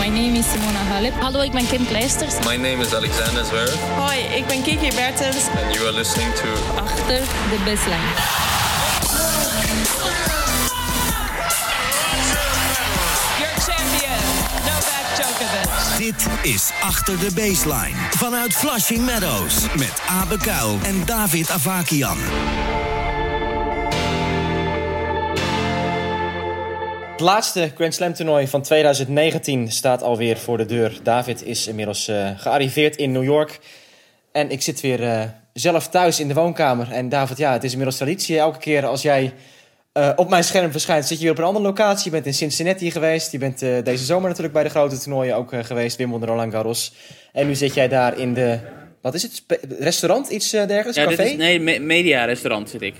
My name is Simona Halep. Hallo, ik ben Kim Kleisters. My name is Alexander Zverev. Hoi, ik ben Kiki Bertens. And you are listening to Achter de baseline. Your champion, Novak Djokovic. Dit is Achter de Baseline. Vanuit Flushing Meadows. Met Abe Kuil en David Avakian. Het laatste Grand Slam toernooi van 2019 staat alweer voor de deur. David is inmiddels uh, gearriveerd in New York. En ik zit weer uh, zelf thuis in de woonkamer. En David, ja, het is inmiddels traditie. Elke keer als jij uh, op mijn scherm verschijnt, zit je weer op een andere locatie. Je bent in Cincinnati geweest. Je bent deze zomer natuurlijk bij de grote toernooien ook geweest. Wimbledon, Roland Garros. En nu zit jij daar in de... Wat is het? Restaurant? Iets dergelijks? Ja, Café? Dit is, nee, me media restaurant zit ik.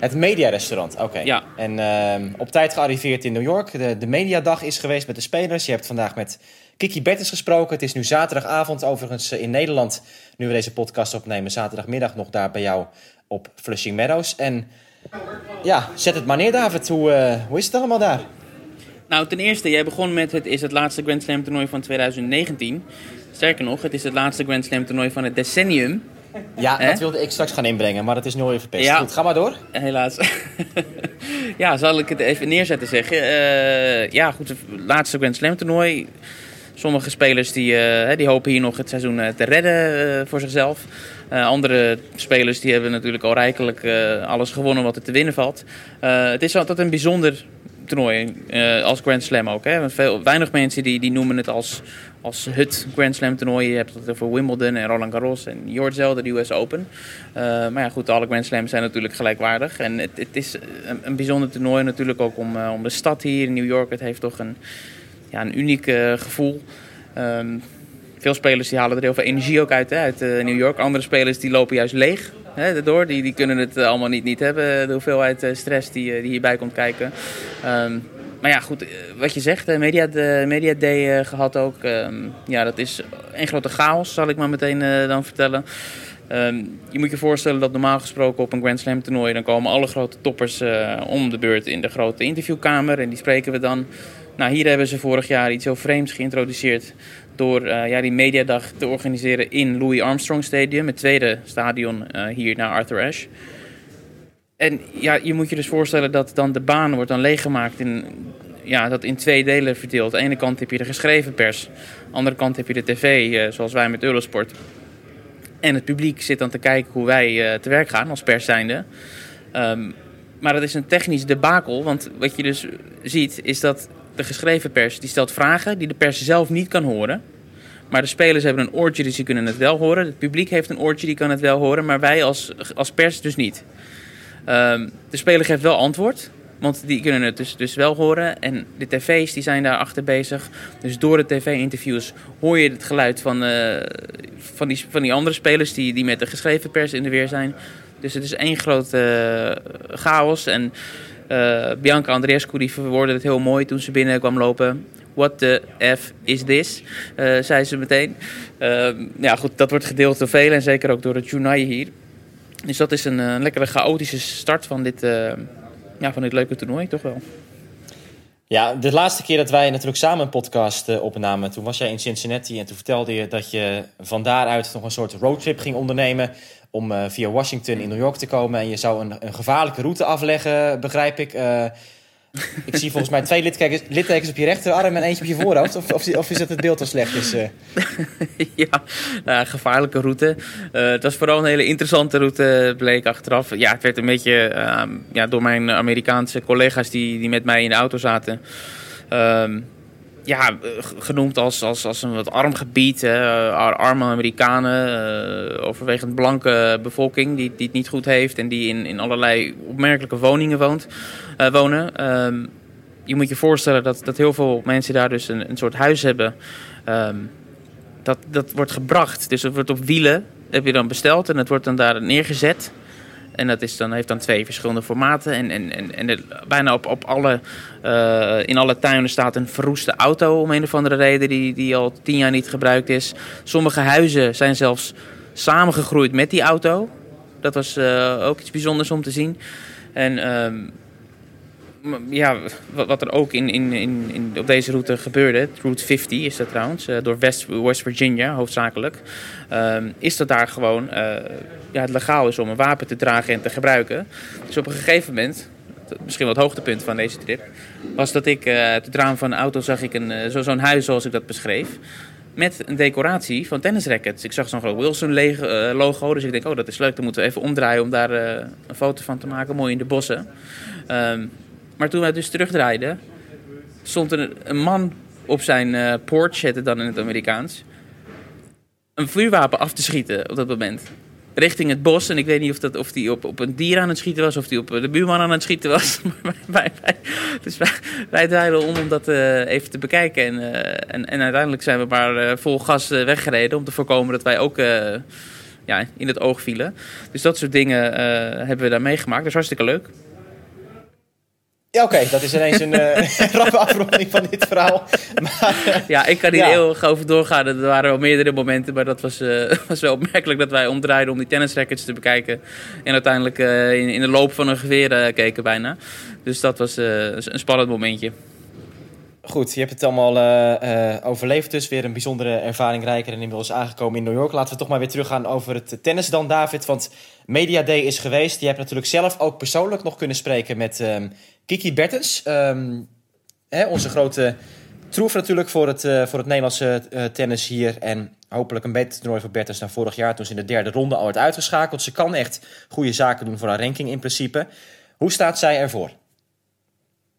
Het mediarestaurant, oké. Ja. En uh, op tijd gearriveerd in New York. De, de mediadag is geweest met de spelers. Je hebt vandaag met Kiki Bertens gesproken. Het is nu zaterdagavond overigens in Nederland. Nu we deze podcast opnemen, zaterdagmiddag nog daar bij jou op Flushing Meadows. En ja, zet het maar neer David. Hoe, uh, hoe is het allemaal daar? Nou, ten eerste, jij begon met het is het laatste Grand Slam toernooi van 2019. Sterker nog, het is het laatste Grand Slam toernooi van het decennium. Ja, dat wilde ik straks gaan inbrengen, maar dat is nu even verpest. Ja. Goed, ga maar door. Helaas. ja, zal ik het even neerzetten zeggen. Uh, ja, goed, het laatste Grand Slam toernooi. Sommige spelers die, uh, die hopen hier nog het seizoen uh, te redden uh, voor zichzelf. andere spelers die hebben natuurlijk al rijkelijk alles gewonnen wat er te winnen valt. het is altijd een bijzonder toernooi, als Grand Slam ook. Hè? Veel, weinig mensen die, die noemen het als, als het Grand Slam toernooi. Je hebt het over Wimbledon en Roland Garros en Yorkshire, de US Open. Uh, maar ja, goed, alle Grand Slams zijn natuurlijk gelijkwaardig. En het, het is een, bijzonder toernooi natuurlijk ook om, uh, om de stad hier in New York. Het heeft toch een, ja, een uniek gevoel. Um, veel spelers die halen er heel veel energie ook uit, uit New York. Andere spelers die lopen juist leeg hè, daardoor. Die, die kunnen het allemaal niet, niet hebben, de hoeveelheid stress die, die hierbij komt kijken. Um, maar ja, goed, wat je zegt, Media, de media Day gehad ook. Um, ja, dat is een grote chaos, zal ik maar meteen dan vertellen. Um, je moet je voorstellen dat normaal gesproken op een Grand Slam toernooi... dan komen alle grote toppers om de beurt in de grote interviewkamer. En die spreken we dan. Nou, hier hebben ze vorig jaar iets heel vreemds geïntroduceerd... door ja, die mediadag te organiseren in Louis Armstrong Stadium... het tweede stadion hier naar Arthur Ashe. En ja, je moet je dus voorstellen dat dan de baan wordt dan leeggemaakt in, ja, dat in twee delen verdeeld. Aan de ene kant heb je de geschreven pers, aan de andere kant heb je de tv, uh, zoals wij met Eurosport. En het publiek zit dan te kijken hoe wij te werk gaan als pers zijnde. Um, maar dat is een technisch debakel, want wat je dus ziet is dat de geschreven pers die stelt vragen die de pers zelf niet kan horen. Maar de spelers hebben een oortje, dus die kunnen het wel horen. Het publiek heeft een oortje, die kan het wel horen, maar wij als, als pers dus niet. Um, de speler geeft wel antwoord, want die kunnen het dus, dus wel horen. En de tv's die zijn daar achter bezig. Dus door de tv-interviews hoor je het geluid van, uh, van, die, van die andere spelers die, die met de geschreven pers in de weer zijn. Dus het is één grote uh, chaos. En uh, Bianca Andreescu die verwoordde het heel mooi toen ze binnen kwam lopen. What the F is this? Uh, zei ze meteen. Uh, ja, goed, dat wordt gedeeld door velen en zeker ook door het Junai hier. Dus dat is een, een lekkere chaotische start van dit, ja, van dit leuke toernooi, toch wel. Ja, de laatste keer dat wij natuurlijk samen een podcast opnamen, toen was jij in Cincinnati en toen vertelde je dat je van daaruit nog een soort roadtrip ging ondernemen om uh, via Washington in New York te komen. En je zou een, een gevaarlijke route afleggen, begrijp ik. Uh, ik zie volgens mij twee littekens, littekens op je rechterarm en eentje op je voorhoofd. Of, of, of is het het beeld al slecht is? Uh... ja, nou, gevaarlijke route. Het was vooral een hele interessante route, bleek achteraf. Ja, het werd een beetje uh, ja, door mijn Amerikaanse collega's die, die met mij in de auto zaten. Ja, genoemd als, als, als een wat arm gebied. Hè. Arme Amerikanen, overwegend blanke bevolking die, die het niet goed heeft. En die in, in allerlei opmerkelijke woningen woont. Uh, wonen. Um, je moet je voorstellen dat, dat heel veel mensen daar dus een, een soort huis hebben. Um, dat, dat wordt gebracht. Dus het wordt op wielen, heb je dan besteld en het wordt dan daar neergezet. En dat is dan, heeft dan twee verschillende formaten. En, en, en, en bijna op, op alle, uh, in alle tuinen staat een verroeste auto om een of andere reden die, die al tien jaar niet gebruikt is. Sommige huizen zijn zelfs samengegroeid met die auto. Dat was uh, ook iets bijzonders om te zien. En um, m- ja, wat, er ook in, in, in, in, op deze route gebeurde, Route 50 is dat trouwens, eh, door West, West Virginia hoofdzakelijk, ehm, is dat daar gewoon eh, ja, het legaal is om een wapen te dragen en te gebruiken. Dus op een gegeven moment, misschien wel het hoogtepunt van deze trip, was dat ik eh, uit het raam van een auto zag ik een, zo, zo'n huis zoals ik dat beschreef. Met een decoratie van tennisrackets. Ik zag zo'n groot Wilson-logo. Dus ik denk, oh, dat is leuk. Dan moeten we even omdraaien om daar een foto van te maken. Mooi in de bossen. Ehm, maar toen wij dus terugdraaiden, stond er een man op zijn eh porch, het dan in het Amerikaans, een vuurwapen af te schieten op dat moment. Richting het bos. En ik weet niet of, dat, of die op, op een dier aan het schieten was of die op de buurman aan het schieten was. Maar wij, wij, dus wij, draaiden om om dat eh, even te bekijken. En, eh, en, en uiteindelijk zijn we maar vol gas weggereden om te voorkomen dat wij ook ja, in het oog vielen. Dus dat soort dingen hebben we daar meegemaakt. Dat is hartstikke leuk. Ja, oké, dat is ineens een eh rappe afronding van dit verhaal. Maar, eh, Ja, ik kan hier Ja. heel over doorgaan. Er waren wel meerdere momenten, maar dat was, eh, was wel opmerkelijk dat wij omdraaiden om die tennisrackets te bekijken. En uiteindelijk in, in de loop van een geweer keken bijna. Dus dat was een spannend momentje. Goed, je hebt het allemaal eh, eh, overleefd dus. Weer een bijzondere ervaring rijker en inmiddels aangekomen in New York. Laten we toch maar weer teruggaan over het tennis dan, David. Want Media Day is geweest. Je hebt natuurlijk zelf ook persoonlijk nog kunnen spreken met ehm, Kiki Bertens. Ehm, hè, onze grote troef natuurlijk voor het, eh, voor het Nederlandse tennis hier. En hopelijk een beter toernooi voor Bertens dan vorig jaar... toen ze in de derde ronde al werd uitgeschakeld. Ze kan echt goede zaken doen voor haar ranking in principe. Hoe staat zij ervoor?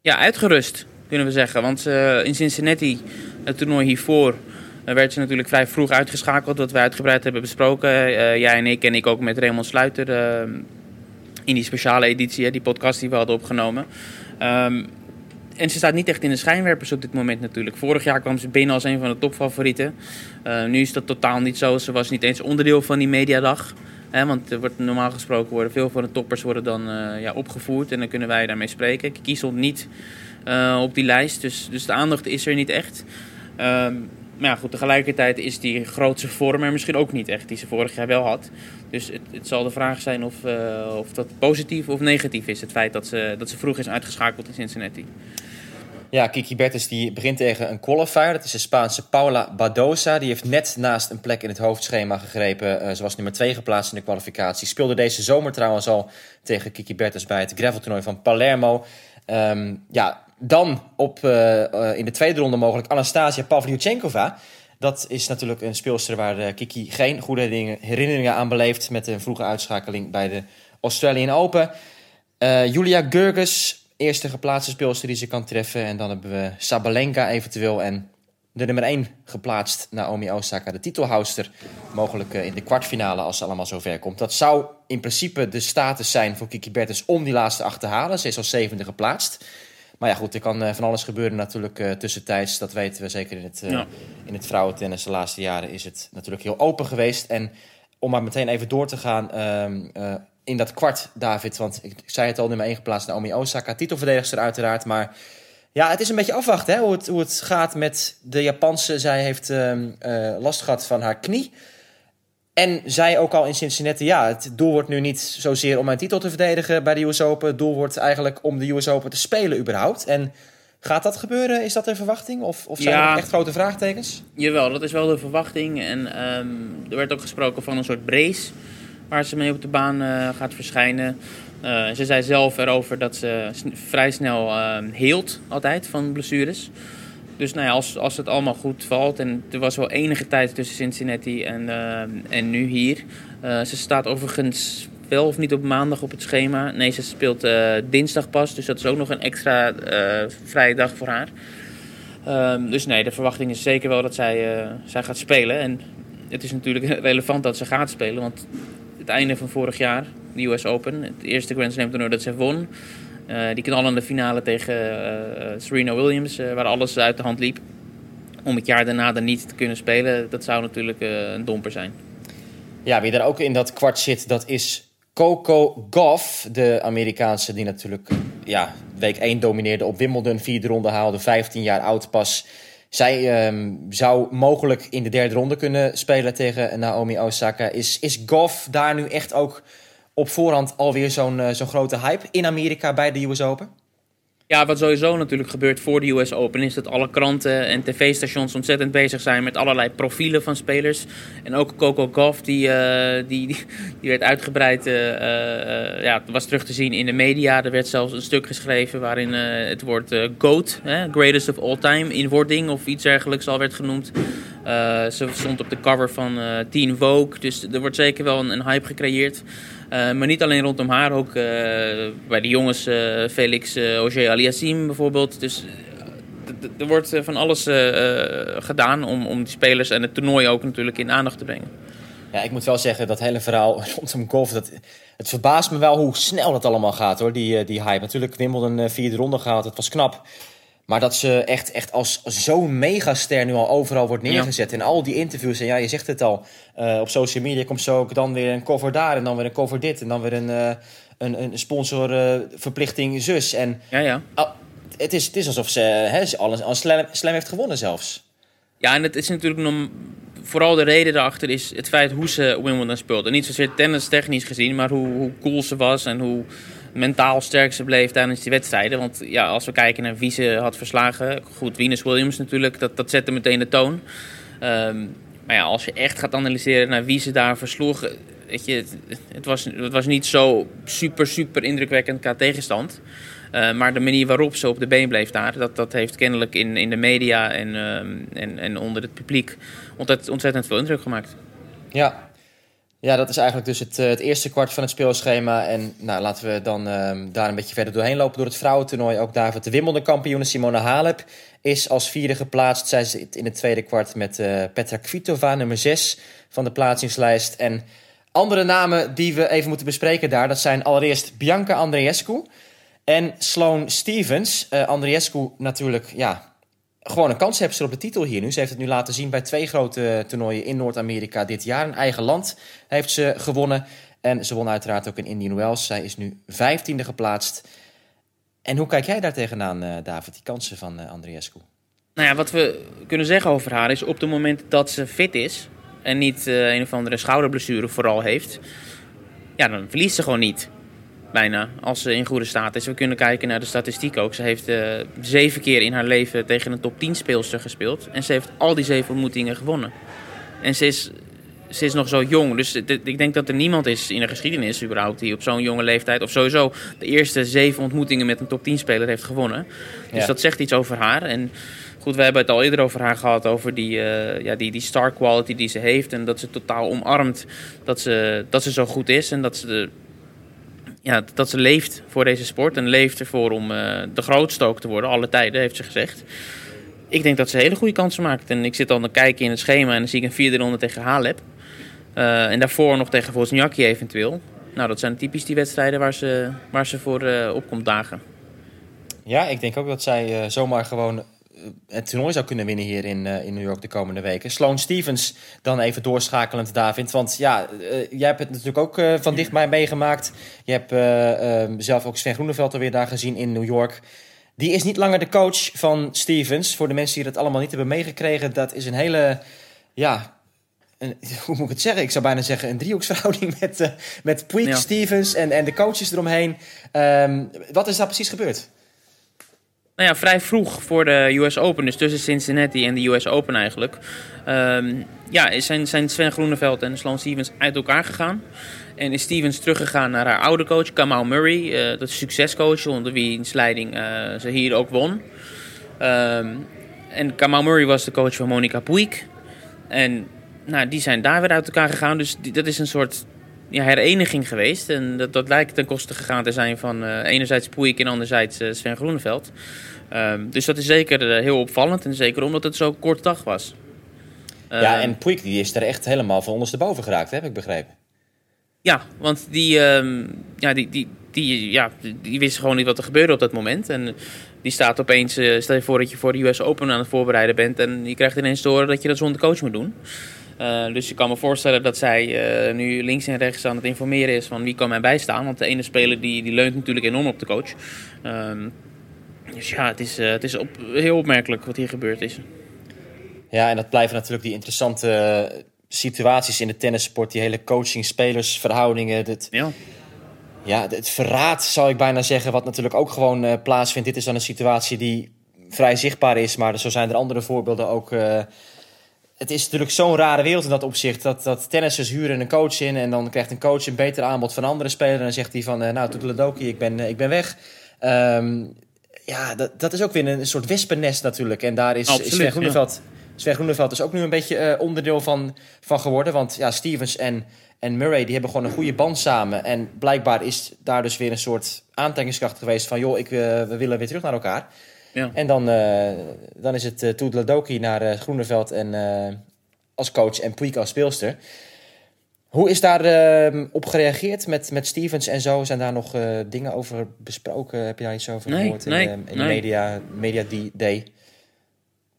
Ja, uitgerust kunnen we zeggen. Want eh, in Cincinnati, het toernooi hiervoor, eh, werd ze natuurlijk vrij vroeg uitgeschakeld. Wat we uitgebreid hebben besproken. Eh, jij en ik en ik ook met Raymond Sluiter. in die speciale editie, die podcast die we hadden opgenomen. Ehm, en ze staat niet echt in de schijnwerpers op dit moment natuurlijk. Vorig jaar kwam ze binnen als een van de topfavorieten. Nu is dat totaal niet zo. Ze was niet eens onderdeel van die mediadag. Hè, want er wordt normaal gesproken worden veel van de toppers worden dan ja, opgevoerd. En dan kunnen wij daarmee spreken. Stond niet eh, op die lijst. Dus, dus de aandacht is er niet echt. Ehm, maar ja, goed, tegelijkertijd is die grootste vorm er misschien ook niet echt. Die ze vorig jaar wel had. Dus het, het zal de vraag zijn of, eh, of dat positief of negatief is. Het feit dat ze, dat ze vroeg is uitgeschakeld in Cincinnati. Ja, Kiki Bertens die begint tegen een qualifier. Dat is de Spaanse Paula Badosa. Die heeft net naast een plek in het hoofdschema gegrepen. Eh, ze was nummer 2 geplaatst in de kwalificatie. Speelde deze zomer trouwens al tegen Kiki Bertens bij het graveltoernooi van Palermo. Ehm, ja, dan op, eh, eh, in de tweede ronde mogelijk Anastasia Pavlyuchenkova. Dat is natuurlijk een speelster waar eh, Kiki geen goede herinneringen- aan beleeft... met een vroege uitschakeling bij de Australian Open. Julia Gurgus, eerste geplaatste speelster die ze kan treffen. En dan hebben we Sabalenka eventueel en de nummer 1 geplaatst, Naomi Osaka, de titelhouster. Mogelijk in de kwartfinale als ze allemaal zover komt. Dat zou in principe de status zijn voor Kiki Bertens om die laatste acht te halen. Ze is als zevende geplaatst. Maar ja, goed, er kan eh, van alles gebeuren natuurlijk eh, tussentijds. Dat weten we zeker in het, eh, Ja. in het vrouwentennis. De laatste jaren is het natuurlijk heel open geweest. En om maar meteen even door te gaan ehm, eh, in dat kwart, David. Want ik, ik zei het al, nummer 1 geplaatst Naomi Osaka. Titelverdedigster uiteraard, maar... Ja, het is een beetje afwachten hè, hoe, het, hoe het gaat met de Japanse. Zij heeft ehm, eh, last gehad van haar knie. En zij ook al in Cincinnati, ja, het doel wordt nu niet zozeer om een titel te verdedigen bij de US Open. Het doel wordt eigenlijk om de US Open te spelen überhaupt. En gaat dat gebeuren? Is dat een verwachting? Of, of zijn er Ja. nog echt grote vraagtekens? Jawel, dat is wel de verwachting. En ehm, er werd ook gesproken van een soort brace waar ze mee op de baan eh, gaat verschijnen. Eh, ze zei zelf erover dat ze vrij snel ehm heelt altijd van blessures. Dus nou als, als het allemaal goed valt, en er was wel enige tijd tussen Cincinnati en, ehm, en nu hier. Eh, ze staat overigens wel of niet op maandag op het schema. Nee, ze speelt eh, dinsdag pas, dus dat is ook nog een extra eh, vrije dag voor haar. Ehm, dus nee, de verwachting is zeker wel dat zij, eh, zij gaat spelen. En het is natuurlijk relevant dat ze gaat spelen, want het einde van vorig jaar, de US Open, het eerste Grand Slam toernooi dat ze won, eh, die knallende finale tegen eh, Serena Williams, eh, waar alles uit de hand liep. Om het jaar daarna dan niet te kunnen spelen, dat zou natuurlijk eh, een domper zijn. Ja, wie daar ook in dat kwart zit, dat is Coco Gauff. De Amerikaanse die natuurlijk ja, week 1 domineerde op Wimbledon. Vierde ronde haalde, 15 jaar oud pas. Zij ehm, zou mogelijk in de derde ronde kunnen spelen tegen Naomi Osaka. Is, is Goff daar nu echt ook op voorhand alweer zo'n eh, zo'n grote hype in Amerika bij de US Open? Ja, wat sowieso natuurlijk gebeurt voor de US Open is dat alle kranten en tv-stations ontzettend bezig zijn met allerlei profielen van spelers. En ook Coco die, eh, die, die, die werd uitgebreid, eh, ja, was terug te zien in de media. Er werd zelfs een stuk geschreven waarin het woord GOAT, greatest of all time, in wording of iets dergelijks al werd genoemd. Ze stond op de cover van Teen Vogue, dus er wordt zeker wel een hype gecreëerd. Eh, maar niet alleen rondom haar, ook eh, bij de jongens eh, Felix eh Auger Aliassime bijvoorbeeld. Dus er wordt van alles gedaan om, om die spelers en het toernooi ook natuurlijk in aandacht te brengen. Ja, ik moet wel zeggen, dat hele verhaal rondom golf, dat, het verbaast me wel hoe snel dat allemaal gaat hoor, die, die hype. Natuurlijk Wimbledon vierde ronde gehaald, dat was knap. Maar dat ze echt, echt als zo'n megaster nu al overal wordt neergezet. In al die interviews, en ja, je zegt het al, eh, op social media komt zo ook dan weer een cover daar en dan weer een cover dit. En dan weer een, eh, een, een sponsorverplichting zus. En Ja, ja. het, is, het is alsof ze, hè, ze al slam heeft gewonnen zelfs. Ja, en het is natuurlijk nog, vooral de reden daarachter is het feit hoe ze Wimbledon speelde. Niet zozeer tennis technisch gezien, maar hoe, hoe cool ze was en hoe mentaal sterk ze bleef tijdens die wedstrijden. Want ja, als we kijken naar wie ze had verslagen, goed, Venus Williams natuurlijk, dat, dat zette meteen de toon. Ehm, maar ja, als je echt gaat analyseren naar wie ze daar versloeg, weet je, het, was, het was niet zo super, super indrukwekkend qua tegenstand. Uh, maar de manier waarop ze op de been bleef daar, dat, dat heeft kennelijk in, in de media en, um, en, en onder het publiek ontzettend, ontzettend veel indruk gemaakt. Ja. Ja, dat is eigenlijk dus het, het eerste kwart van het speelschema. En nou, laten we dan um, daar een beetje verder doorheen lopen door het vrouwentoernooi. Ook daar de Wimbledon kampioene Simona Halep is als vierde geplaatst. Zij zit in het tweede kwart met uh, Petra Kvitova, nummer 6 van de plaatsingslijst. En andere namen die we even moeten bespreken daar, dat zijn allereerst Bianca Andreescu. En Sloane Stevens, uh, Andreescu natuurlijk, ja, gewoon een kans heeft ze op de titel hier nu. Ze heeft het nu laten zien bij twee grote toernooien in Noord-Amerika dit jaar. In eigen land heeft ze gewonnen. En ze won uiteraard ook in Indian Wells. Zij is nu vijftiende geplaatst. En hoe kijk jij daar tegenaan, uh, David, die kansen van uh, Andreescu? Nou ja, wat we kunnen zeggen over haar is op het moment dat ze fit is... en niet uh, een of andere schouderblessure vooral heeft... ja, dan verliest ze gewoon niet bijna, als ze in goede staat is. We kunnen kijken naar de statistiek ook. Ze heeft uh, zeven keer in haar leven tegen een top 10 speelster gespeeld. En ze heeft al die zeven ontmoetingen gewonnen. En ze is, ze is nog zo jong. Dus ik denk dat er niemand is in de geschiedenis überhaupt... die op zo'n jonge leeftijd... of sowieso de eerste zeven ontmoetingen met een top 10 speler heeft gewonnen. Dus ja. dat zegt iets over haar. En goed, we hebben het al eerder over haar gehad... over die, uh, ja, die, die star quality die ze heeft. En dat ze totaal omarmt dat ze, dat ze zo goed is. En dat ze... De, ja, dat ze leeft voor deze sport en leeft ervoor om uh, de grootste ook te worden, alle tijden, heeft ze gezegd. Ik denk dat ze hele goede kansen maakt. En ik zit dan te kijken in het schema en dan zie ik een vierde ronde tegen Halep. Uh, en daarvoor nog tegen Wozniacki eventueel. Nou, dat zijn typisch die wedstrijden waar ze, waar ze voor uh, op komt dagen. Ja, ik denk ook dat zij zomaar gewoon het toernooi zou kunnen winnen hier in, uh, in New York de komende weken. Sloane Stevens dan even doorschakelend, David. Want ja, uh, jij hebt het natuurlijk ook uh, van dichtbij meegemaakt. Je hebt zelf ook Sven Groeneveld alweer daar gezien in New York. Die is niet langer de coach van Stevens. Voor de mensen die dat allemaal niet hebben meegekregen, dat is een hele, ja, een, hoe moet ik het zeggen? Ik zou bijna zeggen een driehoeksverhouding met, met Puig, ja. Stevens en, en de coaches eromheen. Um, wat is daar precies gebeurd? Nou ja, vrij vroeg voor de US Open, dus tussen Cincinnati en de US Open eigenlijk. Um, ja, zijn, zijn Sven Groeneveld en Sloane Stevens uit elkaar gegaan. En is Stevens teruggegaan naar haar oude coach, Kamal Murray. Uh, dat is succescoach, onder wiens leiding uh, ze hier ook won. Um, en Kamal Murray was de coach van Monica Puig. En nou, die zijn daar weer uit elkaar gegaan. Dus dat is een soort ja, hereniging geweest. En dat, dat lijkt ten koste gegaan te zijn van uh, enerzijds Puig en anderzijds uh, Sven Groeneveld. Um, dus dat is zeker uh, heel opvallend. En zeker omdat het zo kort dag was. Ja, en Puig die is er echt helemaal van ondersteboven geraakt, heb ik begrepen. Ja, want die, um, ja, die, die, die, ja, die wist gewoon niet wat er gebeurde op dat moment. En die staat opeens, stel je voor dat je voor de US Open aan het voorbereiden bent... en je krijgt ineens te horen dat je dat zonder coach moet doen. Uh, dus je kan me voorstellen dat zij uh, nu links en rechts aan het informeren is van wie kan mij bijstaan. Want de ene speler die, die leunt natuurlijk enorm op de coach. Um, dus ja, het is, uh, het is op, heel opmerkelijk wat hier gebeurd is. Ja, en dat blijven natuurlijk die interessante situaties in de tennissport. Die hele coaching-spelersverhoudingen. Ja. ja, het- verraad zou ik bijna zeggen, wat natuurlijk ook gewoon eh, plaatsvindt. Dit is dan een situatie die vrij zichtbaar is, maar zo zijn er andere voorbeelden ook. Het is natuurlijk zo'n rare wereld in dat opzicht. Dat, dat tennissers huren een coach in en dan krijgt een coach een beter aanbod van andere speler. En dan zegt hij van, eh, nou, Toedeledoki, ik ben, eh, ik ben weg. Ehm, ja, dat, dat is ook weer een, soort wespennest natuurlijk. En daar is, Absoluut, is Sven ja. Groeneveld, Sven Groeneveld is ook nu een beetje eh, onderdeel van, van geworden. Want ja, Stevens en, en Murray die hebben gewoon een goede band samen. En blijkbaar is daar dus weer een soort aantrekkingskracht geweest van... joh, ik, we willen weer terug naar elkaar. Ja. En dan, eh, dan is het uh, Toedeledoki naar eh, Groeneveld en, eh, als coach en Puig als speelster. Hoe is daar eh, op gereageerd met, met Stevens en zo? Zijn daar nog eh, dingen over besproken? Heb je daar iets over Nee, gehoord in, nee, in de nee. media, media die day?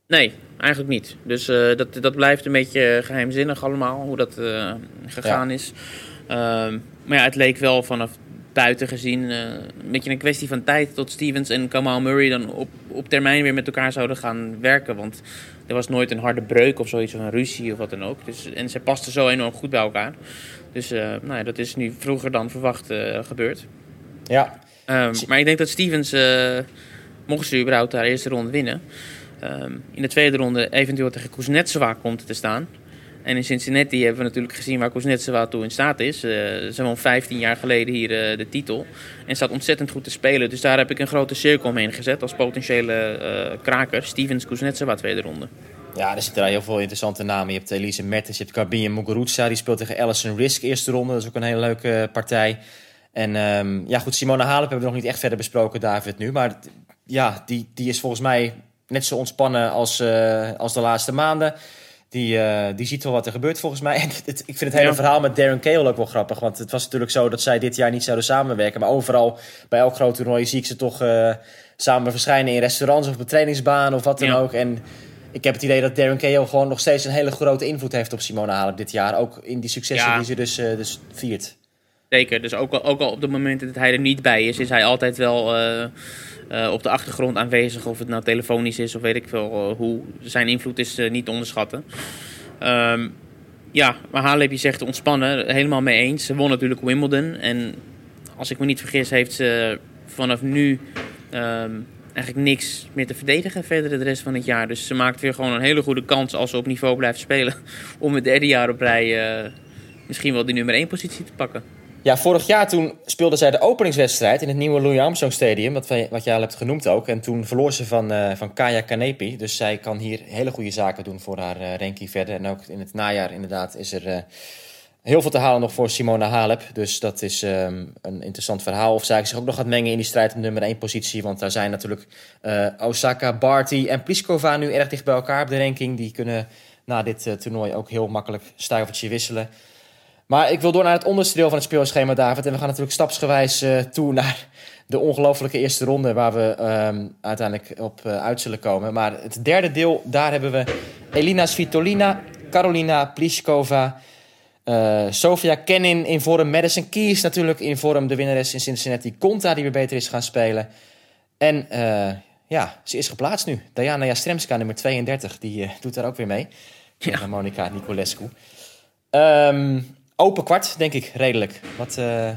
Nee, eigenlijk niet. Dus eh, dat, dat blijft een beetje geheimzinnig allemaal, hoe dat eh, gegaan is. Ehm, maar ja, het leek wel vanaf buiten gezien eh, een beetje een kwestie van tijd tot Stevens en Kamal Murray dan op, op termijn weer met elkaar zouden gaan werken. Want er was nooit een harde breuk of zoiets, of een ruzie of wat dan ook. Dus, en ze pasten zo enorm goed bij elkaar. Dus eh, nou ja, dat is nu vroeger dan verwacht eh, gebeurd. Ja, Ehm, maar ik denk dat Stevens, mocht ze überhaupt haar eerste ronde winnen, ehm, in de tweede ronde eventueel tegen Kuznetsova komt te staan. En in Cincinnati hebben we natuurlijk gezien waar Kuznetsova toe in staat is. Eh, ze won 15 jaar geleden hier eh, de titel. En staat ontzettend goed te spelen. Dus daar heb ik een grote cirkel omheen gezet als potentiële eh, kraker. Stevens Kuznetsova tweede ronde. ja, er zitten daar heel veel interessante namen. Je hebt Elise Mertens, je hebt Garbine Muguruza. Die speelt tegen Alison Risk eerste ronde. Dat is ook een hele leuke partij. En ehm, ja, goed, Simona Halep hebben we nog niet echt verder besproken, David, nu. Maar ja, die, die is volgens mij net zo ontspannen als, eh, als de laatste maanden. Die, eh, die ziet wel wat er gebeurt volgens mij. En het, ik vind het hele Ja. verhaal met Darren Cahill ook wel grappig. Want het was natuurlijk zo dat zij dit jaar niet zouden samenwerken. Maar overal, bij elk groot toernooi, zie ik ze toch eh, samen verschijnen in restaurants of op trainingsbaan of wat dan Ja. ook. En ik heb het idee dat Darren Cahill gewoon nog steeds een hele grote invloed heeft op Simona Halep dit jaar. Ook in die successen Ja. die ze dus, eh, dus viert. Zeker, dus ook al, ook al op de momenten dat hij er niet bij is, is hij altijd wel eh, eh, op de achtergrond aanwezig. Of het nou telefonisch is of weet ik veel eh, hoe. Zijn invloed is niet te onderschatten. Ehm, ja, maar Halep, je zegt ontspannen, helemaal mee eens. Ze won natuurlijk Wimbledon. En als ik me niet vergis, heeft ze vanaf nu ehm, eigenlijk niks meer te verdedigen verder de rest van het jaar. Dus ze maakt weer gewoon een hele goede kans als ze op niveau blijft spelen. Om het derde jaar op rij misschien wel die nummer 1 positie te pakken. Ja, vorig jaar toen speelde zij de openingswedstrijd in het nieuwe Louis Armstrong Stadium, wat, wat jij al hebt genoemd ook. En toen verloor ze van, eh, van Kaya Kanepi. Dus zij kan hier hele goede zaken doen voor haar eh, ranking verder. En ook in het najaar inderdaad is er eh, heel veel te halen nog voor Simona Halep. Dus dat is ehm, een interessant verhaal. Of zij zich ook nog gaat mengen in die strijd om nummer 1 positie. Want daar zijn natuurlijk Osaka, Barty en Pliskova nu erg dicht bij elkaar op de ranking. Die kunnen na dit toernooi ook heel makkelijk stuivertje wisselen. Maar ik wil door naar het onderste deel van het speelschema, David. En we gaan natuurlijk stapsgewijs eh, toe naar de ongelofelijke eerste ronde... waar we ehm, uiteindelijk op eh, uit zullen komen. Maar het derde deel, daar hebben we Elina Svitolina, Carolina Pliskova... eh, Sofia Kenin in vorm, Madison Keys natuurlijk in vorm... de winnares in Cincinnati, Conta die weer beter is gaan spelen. En ja, ze is geplaatst nu. Diana Jastremska, nummer 32, die doet daar ook weer mee. Ja. Tegen Monica Niculescu. Open kwart, denk ik, redelijk. Wat, eh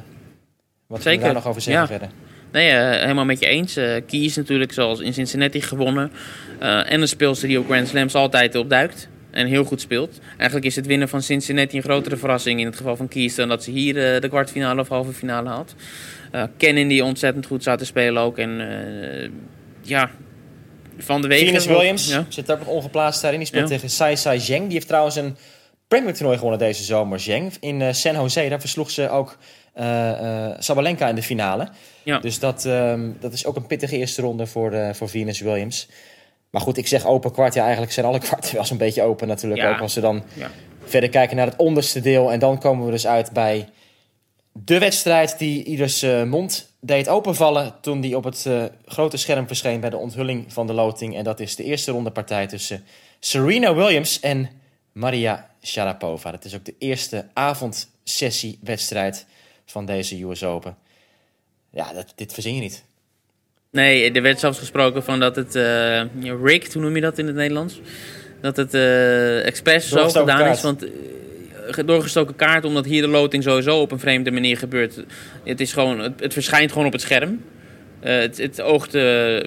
wat Zeker, daar nog over zeggen ja. verder? Nee, eh, helemaal met je eens. Eh Kies natuurlijk, zoals in Cincinnati gewonnen. En een speelster die op Grand Slams altijd opduikt. En heel goed speelt. Eigenlijk is het winnen van Cincinnati een grotere verrassing in het geval van Kies... dan dat ze hier de kwartfinale of halve finale had. Kennen die ontzettend goed zat te spelen ook. En ja, Van de Wegen... Venus Williams Ja. zit ook nog ongeplaatst daarin. Die speelt Ja. tegen Sai Sai Zheng. Die heeft trouwens een Premier toernooi gewonnen deze zomer, Zheng. In eh, San Jose, daar versloeg ze ook eh, eh, Sabalenka in de finale. Ja. Dus dat, ehm, dat is ook een pittige eerste ronde voor, voor Venus Williams. Maar goed, ik zeg open kwart. Ja, eigenlijk zijn alle kwarten wel zo'n beetje open natuurlijk. Ja. Ook als we dan Ja. verder kijken naar het onderste deel. En dan komen we dus uit bij de wedstrijd die ieders mond deed openvallen... toen die op het grote scherm verscheen bij de onthulling van de loting. En dat is de eerste ronde partij tussen Serena Williams en Maria Sharapova. Dat is ook de eerste avondsessie-wedstrijd van deze US Open. Ja, dat, dit verzin je niet. Nee, er werd zelfs gesproken van dat het eh rigged, hoe noem je dat in het Nederlands? Dat het eh expres zo gedaan kaart. is. Want eh, ge- doorgestoken kaart, omdat hier de loting sowieso op een vreemde manier gebeurt. Het, is gewoon, het, het verschijnt gewoon op het scherm. Het, het oogt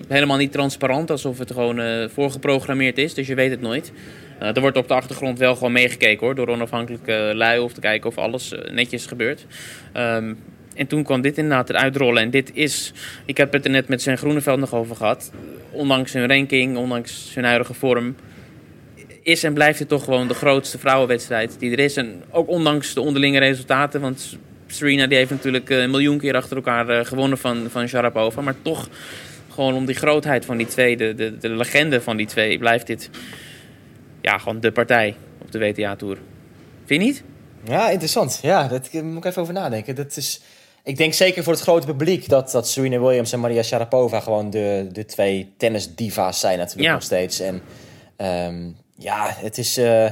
helemaal niet transparant, alsof het gewoon voorgeprogrammeerd is, dus je weet het nooit. Eh, er wordt op de achtergrond wel gewoon meegekeken hoor, door onafhankelijke lui, of te kijken of alles eh, netjes gebeurt. Ehm, en toen kwam dit inderdaad eruit rollen. En dit is, ik heb het er net met Sven Groeneveld nog over gehad. Ondanks hun ranking, ondanks hun huidige vorm, is en blijft het toch gewoon de grootste vrouwenwedstrijd die er is. En ook ondanks de onderlinge resultaten, want Serena die heeft natuurlijk eh, een miljoen keer achter elkaar eh, gewonnen van, van Sharapova. Maar toch, gewoon om die grootheid van die twee, de, de legende van die twee, blijft dit ja, gewoon de partij op de WTA-tour. Vind je niet? Ja, interessant. Ja, daar moet ik even over nadenken. Dat is, ik denk zeker voor het grote publiek dat, dat Serena Williams en Maria Sharapova gewoon de, de twee tennisdiva's zijn natuurlijk Ja. nog steeds. En ehm, ja, het is... eh,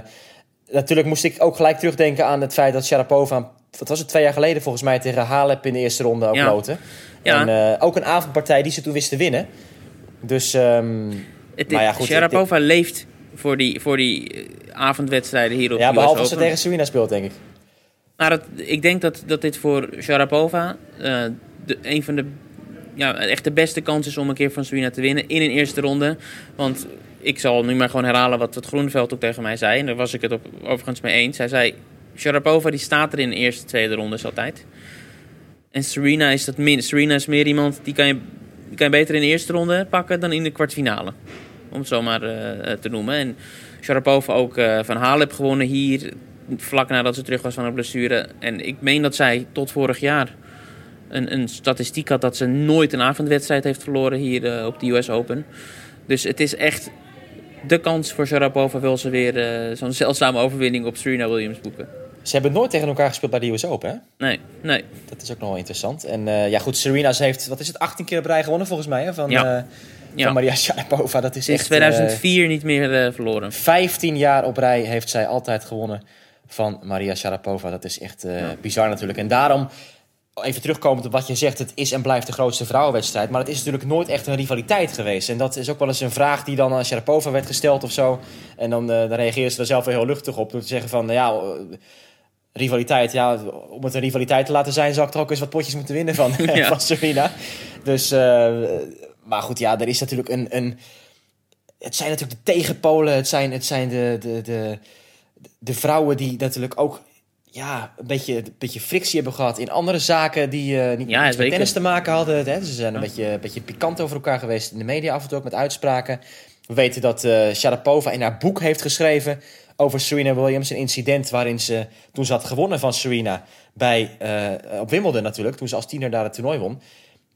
natuurlijk moest ik ook gelijk terugdenken aan het feit dat Sharapova... Wat was het, twee jaar geleden volgens mij tegen Halep in de eerste ronde ook Ja. loten. Ja. En eh, ook een avondpartij die ze toen wist te winnen. Dus ehm, Het, Maar ja, goed, Sharapova leeft voor die, voor die eh, avondwedstrijden hier op ja, behalve als ze tegen Serena speelt, denk ik. Maar dat, ik denk dat, dat dit voor Sharapova eh, de, een van de ja, echt de beste kans is om een keer van Serena te winnen in een eerste ronde. Want ik zal nu maar gewoon herhalen wat het Groeneveld ook tegen mij zei. En daar was ik het op, overigens mee eens. Hij zei, Sharapova die staat er in de eerste, tweede rondes altijd. En Serena is dat min. Serena is meer iemand die kan je, die kan je beter in de eerste ronde pakken dan in de kwartfinale. Om het zo maar eh, te noemen. En Sharapova ook eh, van Halep gewonnen hier. Vlak nadat ze terug was van een blessure. En ik meen dat zij tot vorig jaar een, een statistiek had dat ze nooit een avondwedstrijd heeft verloren hier eh, op de US Open. Dus het is echt de kans voor Sharapova wil ze weer zo'n zeldzame overwinning op Serena Williams boeken. Ze hebben nooit tegen elkaar gespeeld bij de US Open, hè? Nee, nee. Dat is ook nog wel interessant. En ja, goed, Serena ze heeft, wat is het, 18 keer op rij gewonnen volgens mij, hè? Van, Ja. Ja. van Maria Sharapova. Dat is Sinds echt, 2004 niet meer eh, verloren. eh, 15 jaar op rij heeft zij altijd gewonnen van Maria Sharapova. Dat is echt eh, bizar natuurlijk. En daarom, even terugkomend op wat je zegt, het is en blijft de grootste vrouwenwedstrijd. Maar het is natuurlijk nooit echt een rivaliteit geweest. En dat is ook wel eens een vraag die dan aan Sharapova werd gesteld of zo. En dan, eh dan reageerde ze er zelf weer heel luchtig op door te zeggen van, nou ja... eh, Rivaliteit, ja, om het een rivaliteit te laten zijn, zou ik er ook eens wat potjes moeten winnen van, Ja. van Serena. Dus, eh, maar goed, ja, er is natuurlijk een, een. Het zijn natuurlijk de tegenpolen, het zijn, het zijn de, de, de, de vrouwen die natuurlijk ook ja, een, beetje, een beetje frictie hebben gehad in andere zaken die eh niet Ja, met tennis te maken hadden. Hè. Ze zijn een beetje, een beetje pikant over elkaar geweest in de media af en toe ook met uitspraken. We weten dat eh Sharapova in haar boek heeft geschreven over Serena Williams. Een incident waarin ze, toen ze had gewonnen van Serena bij, eh, op Wimbledon natuurlijk, toen ze als tiener daar het toernooi won.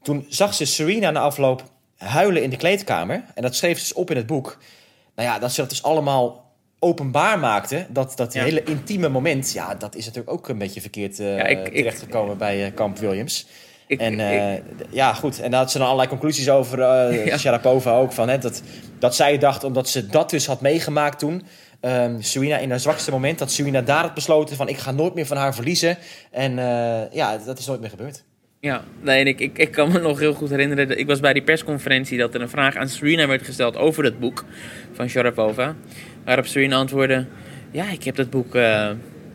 Toen zag ze Serena na afloop huilen in de kleedkamer. En dat schreef ze dus op in het boek. Nou ja, dat ze dat dus allemaal openbaar maakte. Dat, dat Ja. hele intieme moment, ja, dat is natuurlijk ook een beetje verkeerd eh Ja, ik- ik- terechtgekomen bij eh, Kamp Williams. Ik, En eh, ja, goed. En daar had ze dan allerlei conclusies over. Ja. Sharapova ook. Van, hè, dat, dat zij dacht, omdat ze dat dus had meegemaakt toen. ehm Serena in haar zwakste moment. Dat Serena daar had besloten van ik ga nooit meer van haar verliezen. En ja, dat is nooit meer gebeurd. Ja, nee, ik, ik, ik kan me nog heel goed herinneren. Ik was bij die persconferentie dat er een vraag aan Serena werd gesteld over het boek van Sharapova. Waarop Serena antwoordde: Ja, ik heb dat boek. eh,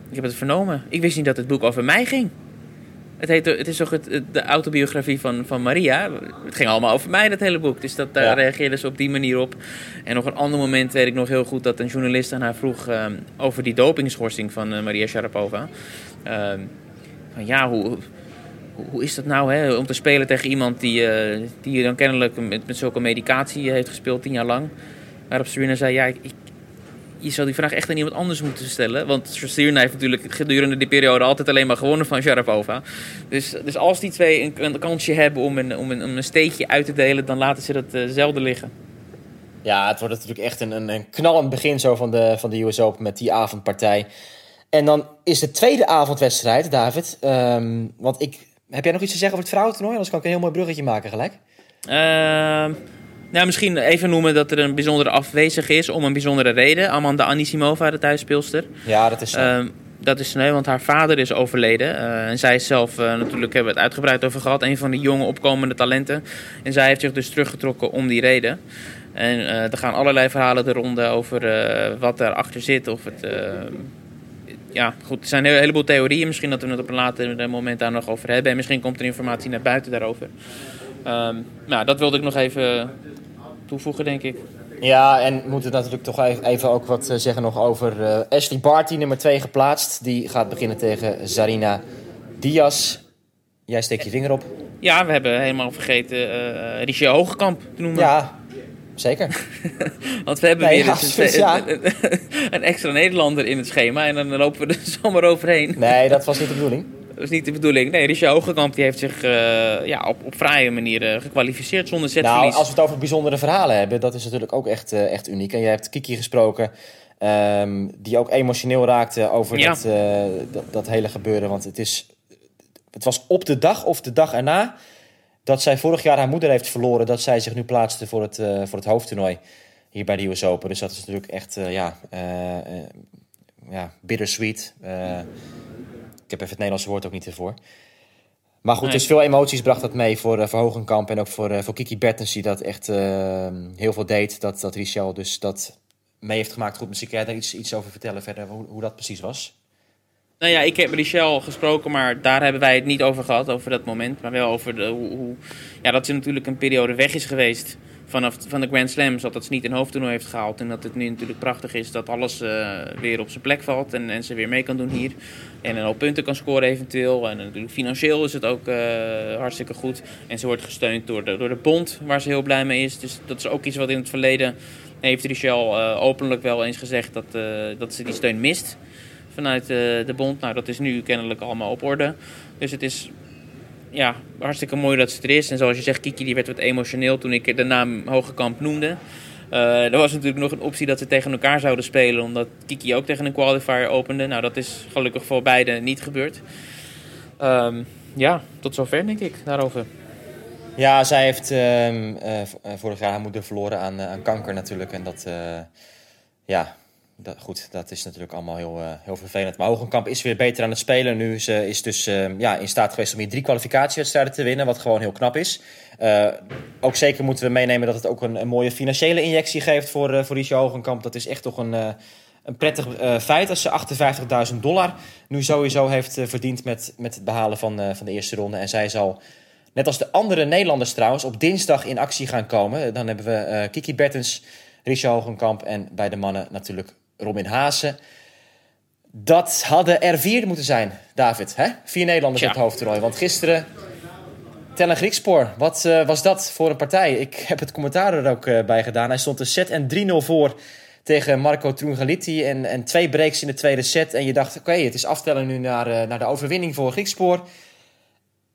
ik heb het vernomen. Ik wist niet dat het boek over mij ging. Het, heet, het is toch het, de autobiografie van, van Maria. Het ging allemaal over mij, dat hele boek. Dus dat, daar Ja. reageerde ze op die manier op. En nog een ander moment weet ik nog heel goed dat een journalist aan haar vroeg eh, over die dopingschorsing van eh, Maria Sharapova. Ehm, van ja, hoe, hoe- is dat nou hè, om te spelen tegen iemand die, eh, die dan kennelijk met, met zulke medicatie eh, heeft gespeeld tien jaar lang? Waarop Serena zei, ja, je zou die vraag echt aan iemand anders moeten stellen. Want Serena heeft natuurlijk gedurende die periode altijd alleen maar gewonnen van Sharapova. Dus, dus als die twee een, kansje hebben om een, om, een, om een steekje uit te delen, dan laten ze dat eh, zelden liggen. Ja, het wordt natuurlijk echt een, een, een knallend begin zo van de, van de US Open met die avondpartij. En dan is de tweede avondwedstrijd, David. Ehm, want ik, heb jij nog iets te zeggen over het vrouwentoernooi? Anders kan ik een heel mooi bruggetje maken gelijk. Ehm, nou, misschien even noemen dat er een bijzondere afwezig is om een bijzondere reden. Amanda Anisimova, de thuisspeelster. Ja, dat is zo. Ehm, dat is sneu, want haar vader is overleden. Eh, en zij is zelf, eh, natuurlijk hebben we het uitgebreid over gehad, een van de jonge opkomende talenten. En zij heeft zich dus teruggetrokken om die reden. En eh, er gaan allerlei verhalen de ronde over eh, wat erachter zit. Of het, eh, ja, goed, er zijn een heleboel theorieën. Misschien dat we het op een later moment daar nog over hebben. En misschien komt er informatie naar buiten daarover. Ehm, nou, dat wilde ik nog even toevoegen, denk ik. Ja, en we moeten natuurlijk toch even ook wat eh, zeggen nog over eh, Ashley Barty, nummer 2 geplaatst. Die gaat beginnen tegen Zarina Diaz. Jij steekt je vinger op. Ja, we hebben helemaal vergeten uh, Richie Hogekamp te noemen. Ja, zeker. Want we hebben Nee, weer ja, eens dus een, ja. een extra Nederlander in het schema. En dan lopen we er zomaar overheen. Nee, dat was niet de bedoeling. Dat is niet de bedoeling. Nee, Richie Hogekamp die heeft zich eh, ja, op, op fraaie manier eh, gekwalificeerd zonder zetverlies. Nou, als we het over bijzondere verhalen hebben, dat is natuurlijk ook echt, eh, echt uniek. En je hebt Kiki gesproken, ehm, die ook emotioneel raakte over Ja. dat, dat, dat hele gebeuren. Want het, is, het was op de dag of de dag erna dat zij vorig jaar haar moeder heeft verloren, dat zij zich nu plaatste voor het, eh, voor het hoofdtoernooi hier bij de US Open. Dus dat is natuurlijk echt, eh, ja, eh, ja, bittersweet. Ik heb even het Nederlandse woord ook niet ervoor. Maar goed, Nee. dus veel emoties bracht dat mee voor, voor Hogenkamp en ook voor, voor Kiki Bertens, die dat echt heel veel deed. Dat, dat Richel dus dat mee heeft gemaakt. Goed, misschien kan jij daar iets, iets over vertellen verder, hoe, hoe dat precies was. Nou ja, ik heb Richel gesproken, maar daar hebben wij het niet over gehad, over dat moment. Maar wel over de, hoe, hoe- ja, dat ze natuurlijk een periode weg is geweest vanaf van de Grand Slams. Dat ze niet een hoofdtoernooi heeft gehaald. En dat het nu natuurlijk prachtig is dat alles eh, weer op zijn plek valt. En, en ze weer mee kan doen hier. En een hoop punten kan scoren eventueel. En financieel is het ook eh, hartstikke goed. En ze wordt gesteund door de, door de bond, waar ze heel blij mee is. Dus dat is ook iets wat in het verleden heeft Richel eh, openlijk wel eens gezegd dat, dat ze die steun mist vanuit eh, de bond. Nou, dat is nu kennelijk allemaal op orde. Dus het is ja, hartstikke mooi dat ze er is. En zoals je zegt, Kiki die werd wat emotioneel toen ik de naam Hogekamp noemde. Eh, er was natuurlijk nog een optie dat ze tegen elkaar zouden spelen, omdat Kiki ook tegen een qualifier opende. Nou, dat is gelukkig voor beide niet gebeurd. Ehm, ja, tot zover denk ik daarover. Ja, zij heeft ehm, eh, vorig jaar haar moeder verloren aan, aan kanker natuurlijk. En dat, ja, dat, goed, dat is natuurlijk allemaal heel, eh, heel vervelend. Maar Hogenkamp is weer beter aan het spelen nu. Ze is dus ehm, ja, in staat geweest om hier drie kwalificatiewedstrijden te winnen, wat gewoon heel knap is. Eh, ook zeker moeten we meenemen dat het ook een, mooie financiële injectie geeft voor, eh voor Richie Hogenkamp. Dat is echt toch een, eh, een prettig eh, feit als ze 58.000 dollar nu sowieso heeft eh, verdiend met, met het behalen van, eh, van de eerste ronde. En zij zal Net als de andere Nederlanders trouwens, op dinsdag in actie gaan komen. Dan hebben we eh, Kiki Bertens, Richard Hogenkamp en bij de mannen natuurlijk Robin Haase. Dat hadden er vier moeten zijn, David. Hè? Vier Nederlanders Tja. op het hoofdtoernooi. Want gisteren, Tellen Griekspoor, wat eh, was dat voor een partij? Ik heb het commentaar er ook eh, bij gedaan. Hij stond een set en 3-0 voor tegen Marco Trungelliti. En, en twee breaks in de tweede set. En je dacht, oké, het is aftellen nu naar, eh, naar de overwinning voor Griekspoor.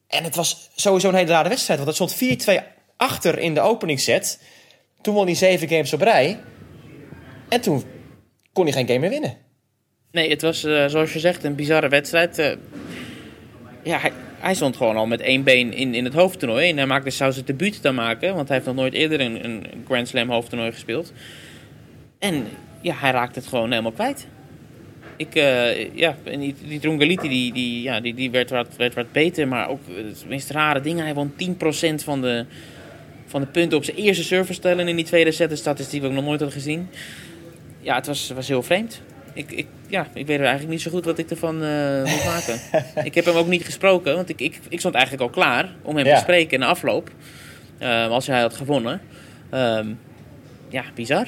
En het was sowieso een hele rare wedstrijd. Want het stond 4-2 achter in de openingsset. Toen won hij zeven games op rij. En toen kon hij geen game meer winnen. Nee, het was eh, zoals je zegt een bizarre wedstrijd. Eh, ja, hij, stond gewoon al met één been in, in het hoofdtoernooi. En hij maakte, zou zijn debuut dan maken, want hij heeft nog nooit eerder een, een Grand Slam hoofdtoernooi gespeeld. En ja, hij raakte het gewoon helemaal kwijt. Ik, eh, ja, die, Drungaliti, die, die, ja, die, die werd, wat, werd beter, maar ook het meest rare dingen. Hij won 10% van de, van de punten op zijn eerste service stellen in die tweede set. Een statistiek die ik nog nooit had gezien. Ja, het was, was heel vreemd. Ik, ik, ja, ik weet eigenlijk niet zo goed wat ik ervan eh, moet maken. ik heb hem ook niet gesproken, want ik, ik, ik stond eigenlijk al klaar om hem Ja. te spreken in de afloop. eh, als hij had gewonnen. Ehm, ja, bizar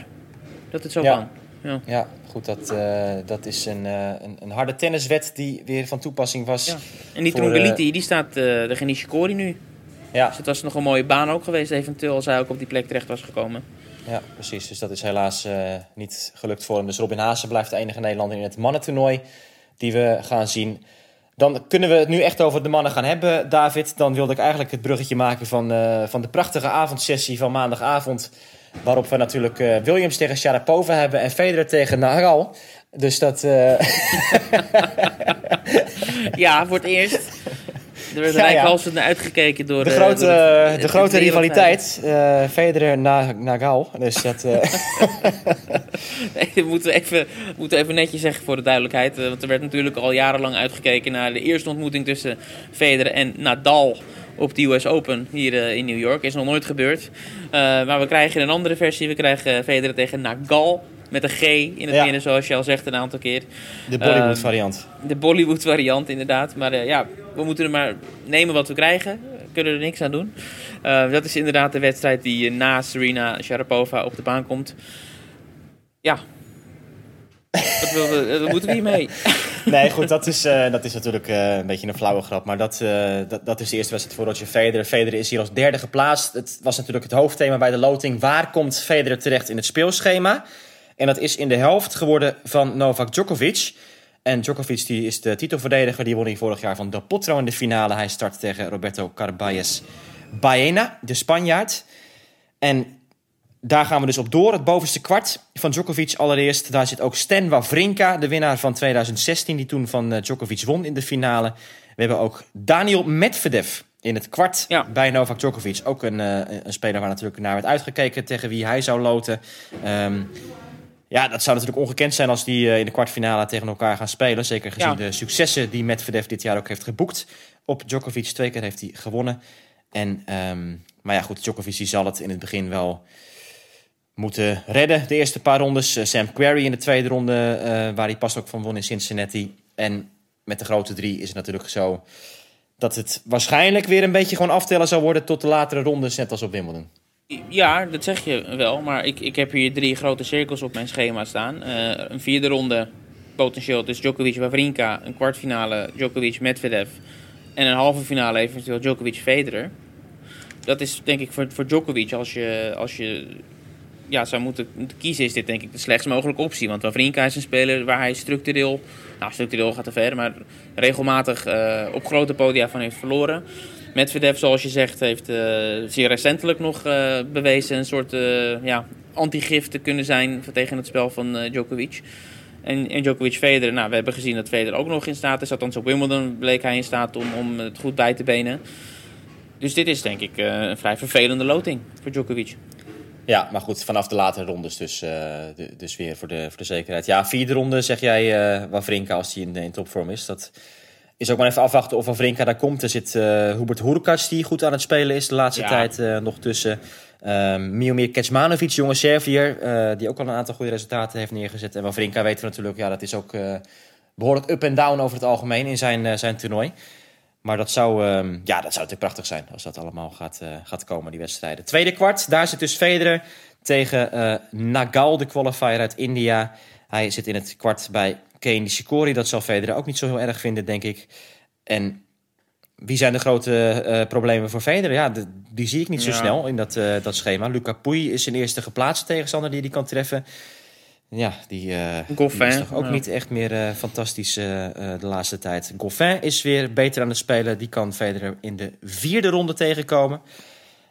dat het zo Ja. kan. Ja. Ja, goed, dat, eh, dat is een, eh, een, een harde tenniswet die weer van toepassing was. Ja. En die Trongeliti, die staat de Genishikori nu. Ja, Dus het was nog een mooie baan ook geweest, eventueel, als hij ook op die plek terecht was gekomen. Ja, precies. Dus dat is helaas eh, niet gelukt voor hem. Dus Robin Haase blijft de enige Nederlander in het mannentoernooi die we gaan zien. Dan kunnen we het nu echt over de mannen gaan hebben, David. Dan wilde ik eigenlijk het bruggetje maken van, eh, van de prachtige avondsessie van maandagavond. Waarop we natuurlijk eh, Williams tegen Sharapova hebben en Federer tegen Nadal. Dus dat... Ja, voor het eerst. Er werd Ja, rijkhalsend naar uitgekeken door De eh, grote, door het- de grote rivaliteit. eh Federer na, Nagal. Dus dat... eh, Nee, dat moeten we even, moeten we even netjes zeggen voor de duidelijkheid. eh, Want er werd natuurlijk al jarenlang uitgekeken naar de eerste ontmoeting tussen Federer en Nadal op de US Open hier eh, in New York. Is nog nooit gebeurd. Eh, maar we krijgen een andere versie. We krijgen Federer tegen Nagal. Met een G in het Ja. midden, zoals je al zegt een aantal keer. De Bollywood Ehm, variant. De Bollywood variant, inderdaad. Maar eh, ja, we moeten er maar nemen wat we krijgen. We kunnen er niks aan doen. Eh, dat is inderdaad de wedstrijd die eh, na Serena Sharapova op de baan komt. Ja. wat moeten we hiermee? Nee, goed, dat is, dat is natuurlijk een beetje een flauwe grap. Maar dat, dat, dat is de eerste wedstrijd voor Roger Federer. Federer is hier als derde geplaatst. Het was natuurlijk het hoofdthema bij de loting. Waar komt Federer terecht in het speelschema? En dat is in de helft geworden van Novak Djokovic. En Djokovic die is de titelverdediger. Die won hij vorig jaar van Del Potro in de finale. Hij start tegen Roberto Carballes Baena, de Spanjaard. En daar gaan we dus op door. Het bovenste kwart van Djokovic allereerst. Daar zit ook Stan Wawrinka, de winnaar van 2016, die toen van eh, Djokovic won in de finale. We hebben ook Daniel Medvedev in het kwart Ja. bij Novak Djokovic. Ook een, eh, een speler waar natuurlijk naar werd uitgekeken tegen wie hij zou loten. Ehm, ja, dat zou natuurlijk ongekend zijn als die eh, in de kwartfinale tegen elkaar gaan spelen. Zeker gezien Ja. de successen die Medvedev dit jaar ook heeft geboekt. Op Djokovic twee keer heeft hij gewonnen. En, ehm, maar ja, goed, Djokovic die zal het in het begin wel moeten redden. De eerste paar rondes. Eh, Sam Querrey in de tweede ronde, eh, waar hij pas ook van won in Cincinnati. En met de grote drie is het natuurlijk zo dat het waarschijnlijk weer een beetje gewoon aftellen zou worden tot de latere rondes, net als op Wimbledon. Ja, dat zeg je wel. Maar ik, ik heb hier drie grote cirkels op mijn schema staan. Eh, een vierde ronde potentieel dus Djokovic Wawrinka. Een kwartfinale Djokovic Medvedev. En een halve finale eventueel Djokovic Federer. Dat is denk ik voor, voor Djokovic als je, als je ja, zou moeten, moeten kiezen is dit denk ik de slechtst mogelijke optie. Want Wawrinka is een speler waar hij structureel, nou structureel gaat te ver, maar regelmatig eh, op grote podia van heeft verloren. Medvedev, zoals je zegt, heeft eh, zeer recentelijk nog eh, bewezen een soort eh, ja, antigif te kunnen zijn tegen het spel van Djokovic. En, en Djokovic Federer, nou, we hebben gezien dat Federer ook nog in staat is. Althans op Wimbledon bleek hij in staat om, om het goed bij te benen. Dus dit is denk ik een vrij vervelende loting voor Djokovic. Ja, maar goed, vanaf de latere rondes dus, de- dus weer voor de, voor de zekerheid. Ja, vierde ronde zeg jij eh Wawrinka als hij in, in topvorm is. Dat is ook maar even afwachten of Wawrinka daar komt. Er zit eh Hubert Hurkacz die goed aan het spelen is de laatste Ja. tijd eh, nog tussen. Ehm Miomir Kecmanovic, jonge Serviër, eh, die ook al een aantal goede resultaten heeft neergezet. En Wawrinka weten we natuurlijk, ja, dat is ook eh, behoorlijk up en down over het algemeen in zijn, zijn toernooi. Maar dat zou, ehm, ja, dat zou natuurlijk prachtig zijn als dat allemaal gaat, gaat komen, die wedstrijden. Tweede kwart, daar zit dus Federer tegen Nagal, de qualifier uit India. Hij zit in het kwart bij Kei Nishikori. Dat zal Federer ook niet zo heel erg vinden, denk ik. En wie zijn de grote eh, problemen voor Federer? Ja, de- die zie ik niet zo Ja. snel in dat, eh, dat schema. Luca Pouille is zijn eerste geplaatste tegenstander die hij kan treffen. Ja, die, eh, Goffin, die is toch ook ja. niet echt meer fantastisch de laatste tijd. Goffin is weer beter aan het spelen. Die kan Federer in de vierde ronde tegenkomen.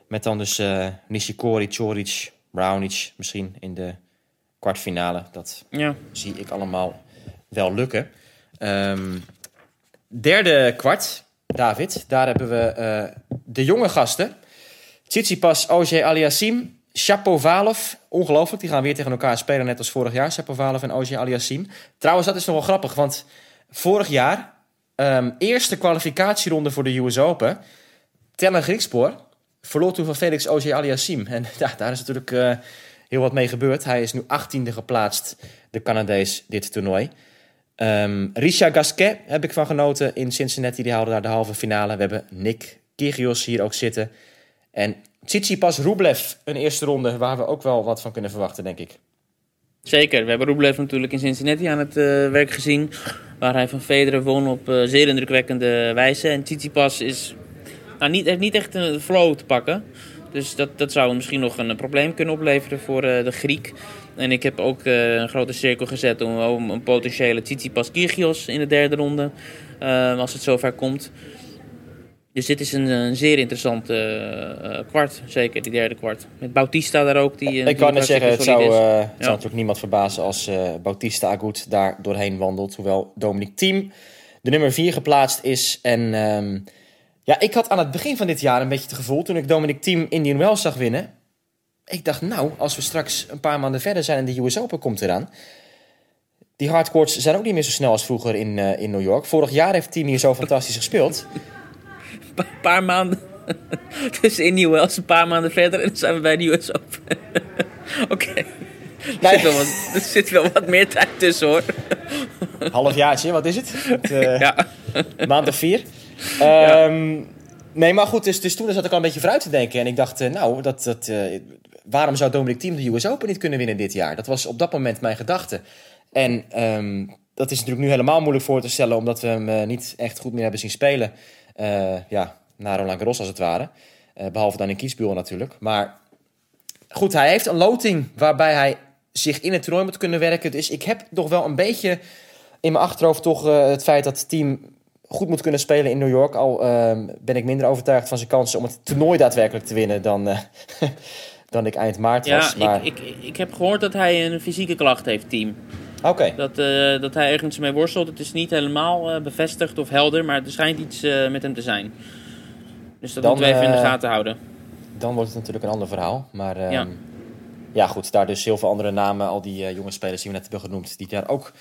Met dan dus Nishikori, Choric, Brownic misschien in de kwartfinale. Dat Ja. zie ik allemaal wel lukken. Ehm, derde kwart, David. Daar hebben we eh, de jonge gasten. Tsitsipas, OJ Aliassim, Shapovalov. Ongelooflijk, die gaan weer tegen elkaar spelen, net als vorig jaar. Shapovalov en OJ Aliassim. Trouwens, dat is nog wel grappig, want vorig jaar... ehm, eerste kwalificatieronde voor de US Open. Tellen Griekspoor verloor toen van Felix OJ Aliassim. En daar is natuurlijk eh, heel wat mee gebeurd. Hij is nu 18e geplaatst, de Canadees, dit toernooi. Ehm Risha Gasquet heb ik van genoten in Cincinnati. Die haalde daar de halve finale. We hebben Nick Kyrgios hier ook zitten. En Tsitsipas Rublev, een eerste ronde waar we ook wel wat van kunnen verwachten, denk ik. Zeker, we hebben Rublev natuurlijk in Cincinnati aan het eh, werk gezien. Waar hij van Federer won op eh, zeer indrukwekkende wijze. En Tsitsipas is nou, niet, heeft niet echt een flow te pakken. Dus dat, dat zou misschien nog een, probleem kunnen opleveren voor eh, de Griek. En ik heb ook eh, een grote cirkel gezet om, om een potentiële Tsitsipas Kyrgios in de derde ronde. eh, als het zover komt. Dus dit is een, een zeer interessant kwart, zeker die derde kwart. Met Bautista daar ook. Die, ik kan net zeggen, het zou, het Ja. zou natuurlijk niemand verbazen als Bautista Agut daar doorheen wandelt. Hoewel Dominic Thiem de nummer 4 geplaatst is. En ehm, ja, ik had aan het begin van dit jaar een beetje het gevoel, toen ik Dominic Thiem Indian Wells zag winnen. Ik dacht, nou, als we straks een paar maanden verder zijn en de US Open komt eraan. Die hardcourts zijn ook niet meer zo snel als vroeger in, eh, in New York. Vorig jaar heeft Thiem hier zo fantastisch gespeeld. Een paar maanden. dus in New Wells, een paar maanden verder en dan zijn we bij de US Open. Oké. Er, zit wel wat, er zit wel wat meer tijd tussen hoor. Halfjaartje, wat is het? het eh, Ja. Maand of vier. Ehm, Nee, maar goed, dus, dus toen zat ik al een beetje vooruit te denken. En ik dacht, eh, nou, dat, dat, eh, waarom zou Dominic Thiem de US Open niet kunnen winnen dit jaar? Dat was op dat moment mijn gedachte. En ehm, dat is natuurlijk nu helemaal moeilijk voor te stellen, omdat we hem eh, niet echt goed meer hebben zien spelen. Ja, na Roland Garros als het ware. Eh, behalve dan in Kiesbuur natuurlijk. Maar goed, hij heeft een loting waarbij hij zich in het toernooi moet kunnen werken. Dus ik heb nog wel een beetje in mijn achterhoofd toch het feit dat het team goed moet kunnen spelen in New York. Al ehm, ben ik minder overtuigd van zijn kansen om het toernooi daadwerkelijk te winnen dan, eh, dan ik eind maart Ja, was. Maar ik, ik, ik heb gehoord dat hij een fysieke klacht heeft, team. oké, Dat, eh, dat hij ergens mee worstelt. Het is niet helemaal eh, bevestigd of helder, maar er schijnt iets met hem te zijn. Dus dat Dan, moeten we even in de gaten houden. dan wordt het natuurlijk een ander verhaal. Maar ehm, Ja. ja. goed, daar dus heel veel andere namen, al die jonge spelers die we net hebben genoemd, die daar ook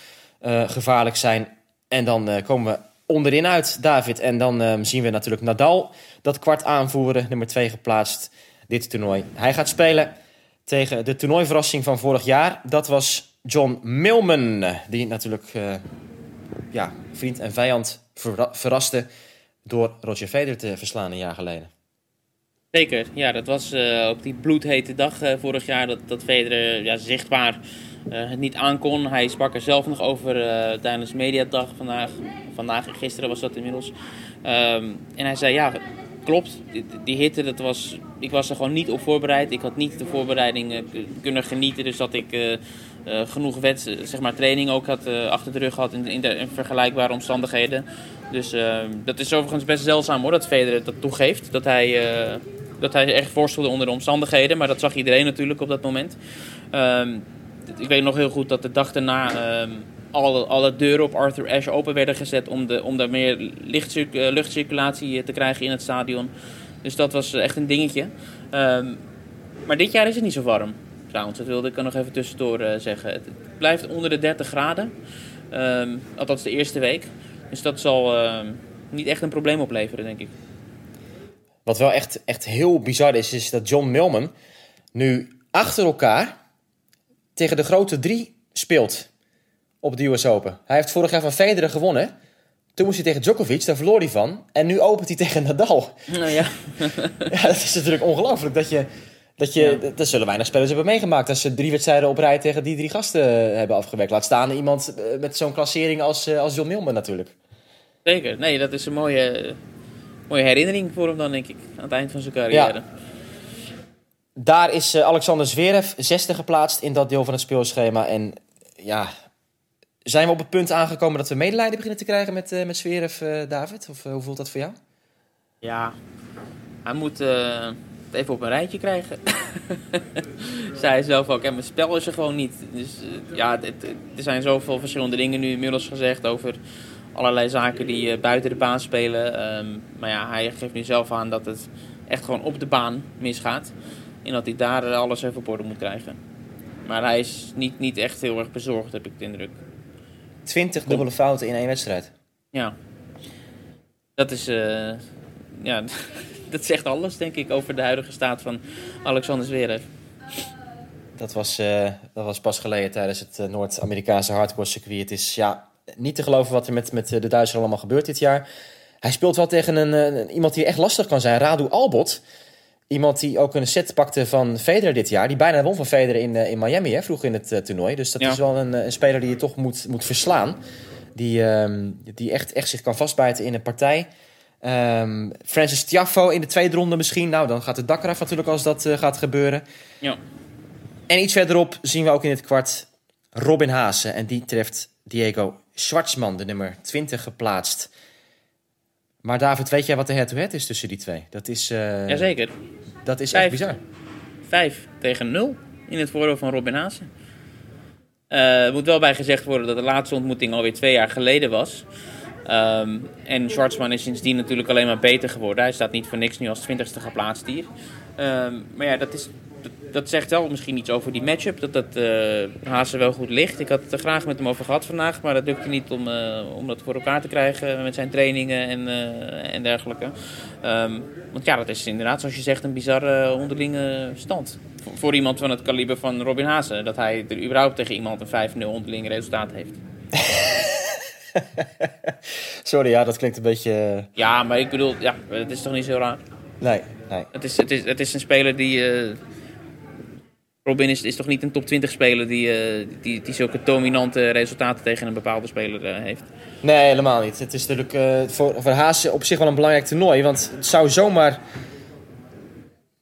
gevaarlijk zijn. En dan komen we onderin uit, David. En dan ehm, zien we natuurlijk Nadal dat kwart aanvoeren, nummer 2 geplaatst, dit toernooi. Hij gaat spelen tegen de toernooiverrassing van vorig jaar. Dat was John Millman, die natuurlijk eh, ja, vriend en vijand verra- verraste door Roger Federer te verslaan een jaar geleden. Zeker, ja, dat was eh, op die bloedhete dag eh, vorig jaar dat, dat Federer ja, zichtbaar het niet aankon. Hij sprak er zelf nog over eh, tijdens mediadag vandaag. Vandaag en gisteren was dat inmiddels. Ehm, en hij zei, ja, klopt, die, hitte, dat was, ik was er gewoon niet op voorbereid. Ik had niet de voorbereiding eh, kunnen genieten, dus dat ik eh, eh, genoeg wet, zeg maar, training ook had eh, achter de rug gehad in, in, vergelijkbare omstandigheden. Dus eh, dat is overigens best zeldzaam hoor, dat Federer dat toegeeft. Dat hij, eh, dat hij echt worstelde onder de omstandigheden. Maar dat zag iedereen natuurlijk op dat moment. Ehm, ik weet nog heel goed dat de dag daarna ehm, alle, alle deuren op Arthur Ashe open werden gezet... om, de, om daar meer eh, luchtcirculatie eh, te krijgen in het stadion. Dus dat was echt een dingetje. Ehm, maar dit jaar is het niet zo warm. Trouwens, dat wilde ik er nog even tussendoor eh, zeggen. Het blijft onder de 30 graden. Ehm, althans de eerste week. Dus dat zal niet echt een probleem opleveren, denk ik. Wat wel echt, echt heel bizar is, is dat John Millman nu achter elkaar tegen de grote drie speelt op de US Open. Hij heeft vorig jaar van Federer gewonnen. Toen moest hij tegen Djokovic, daar verloor hij van. En nu opent hij tegen Nadal. Nou ja, Ja, dat is natuurlijk ongelooflijk. Dat je, dat je, Ja. dat zullen weinig spelers hebben meegemaakt. Als ze drie wedstrijden op rij tegen die drie gasten eh, hebben afgewerkt. Laat staan iemand eh, met zo'n klassering als, eh, als John Millman natuurlijk. zeker. Nee, dat is een mooie, mooie herinnering voor hem dan, denk ik. Aan het eind van zijn carrière. Daar is eh, Alexander Zverev zesde geplaatst in dat deel van het speelschema. En ja, zijn we op het punt aangekomen dat we medelijden beginnen te krijgen met, eh met Zverev, eh, David? Of hoe voelt dat voor jou? Ja, hij moet het even op een rijtje krijgen. Zei hij zelf ook. En mijn spel is er gewoon niet. Dus ja, er zijn zoveel verschillende dingen nu inmiddels gezegd over allerlei zaken die buiten de baan spelen. Ehm, maar ja, hij geeft nu zelf aan dat het echt gewoon op de baan misgaat. En dat hij daar alles even op orde moet krijgen. Maar hij is niet, niet echt heel erg bezorgd, heb ik de indruk. 20 dubbele fouten in één wedstrijd. Ja. Dat is. eh, ja, dat zegt alles, denk ik, over de huidige staat van Alexander Zverev. Dat was, eh, dat was pas geleden tijdens het eh, Noord-Amerikaanse hardcore circuit. Het is ja, niet te geloven wat er met, met de Duitsers allemaal gebeurt dit jaar. Hij speelt wel tegen een- iemand die echt lastig kan zijn, Radu Albot. Iemand die ook een set pakte van Federer dit jaar. Die bijna won van Federer in, eh, in Miami, hè, vroeg in het eh, toernooi. Dus dat Ja. is wel een, eh, een speler die je toch moet, moet verslaan. Die, ehm, die echt, echt zich kan vastbijten in een partij. Ehm, Francis Tiafo in de tweede ronde misschien. Nou, dan gaat het dak eraf natuurlijk als dat gaat gebeuren. Ja. En iets verderop zien we ook in het kwart Robin Haase. En die treft Diego Schwartzman, de nummer 20 geplaatst. Maar David, weet jij wat de head-to-head is tussen die twee? Dat is, eh, Jazeker. dat is Vijf. echt bizar. 5 tegen 0 in het voordeel van Robin Haase. Eh, Er moet wel bij gezegd worden dat de laatste ontmoeting alweer twee jaar geleden was. Ehm, en Schwartzman is sindsdien natuurlijk alleen maar beter geworden. Hij staat niet voor niks nu als 20ste geplaatst hier. Ehm, maar ja, dat, is, dat, dat zegt wel misschien iets over die matchup. Dat dat eh Haase wel goed ligt. Ik had het er graag met hem over gehad vandaag. Maar dat lukte niet om, eh, om dat voor elkaar te krijgen met zijn trainingen en, eh, en dergelijke. Ehm, want ja, dat is inderdaad, zoals je zegt, een bizarre onderlinge stand. voor, voor iemand van het kaliber van Robin Haase. Dat hij er überhaupt tegen iemand een 5-0 onderling resultaat heeft. Sorry, ja, dat klinkt een beetje... Ja, maar ik bedoel, ja, het is toch niet zo raar. Nee, nee. Het is, het is, het is een speler die. Robin is, is toch niet een top 20 speler die, eh, die, die zulke dominante resultaten tegen een bepaalde speler eh, heeft. Nee, helemaal niet. Het is natuurlijk eh, voor, voor Haas op zich wel een belangrijk toernooi. Want het zou zomaar...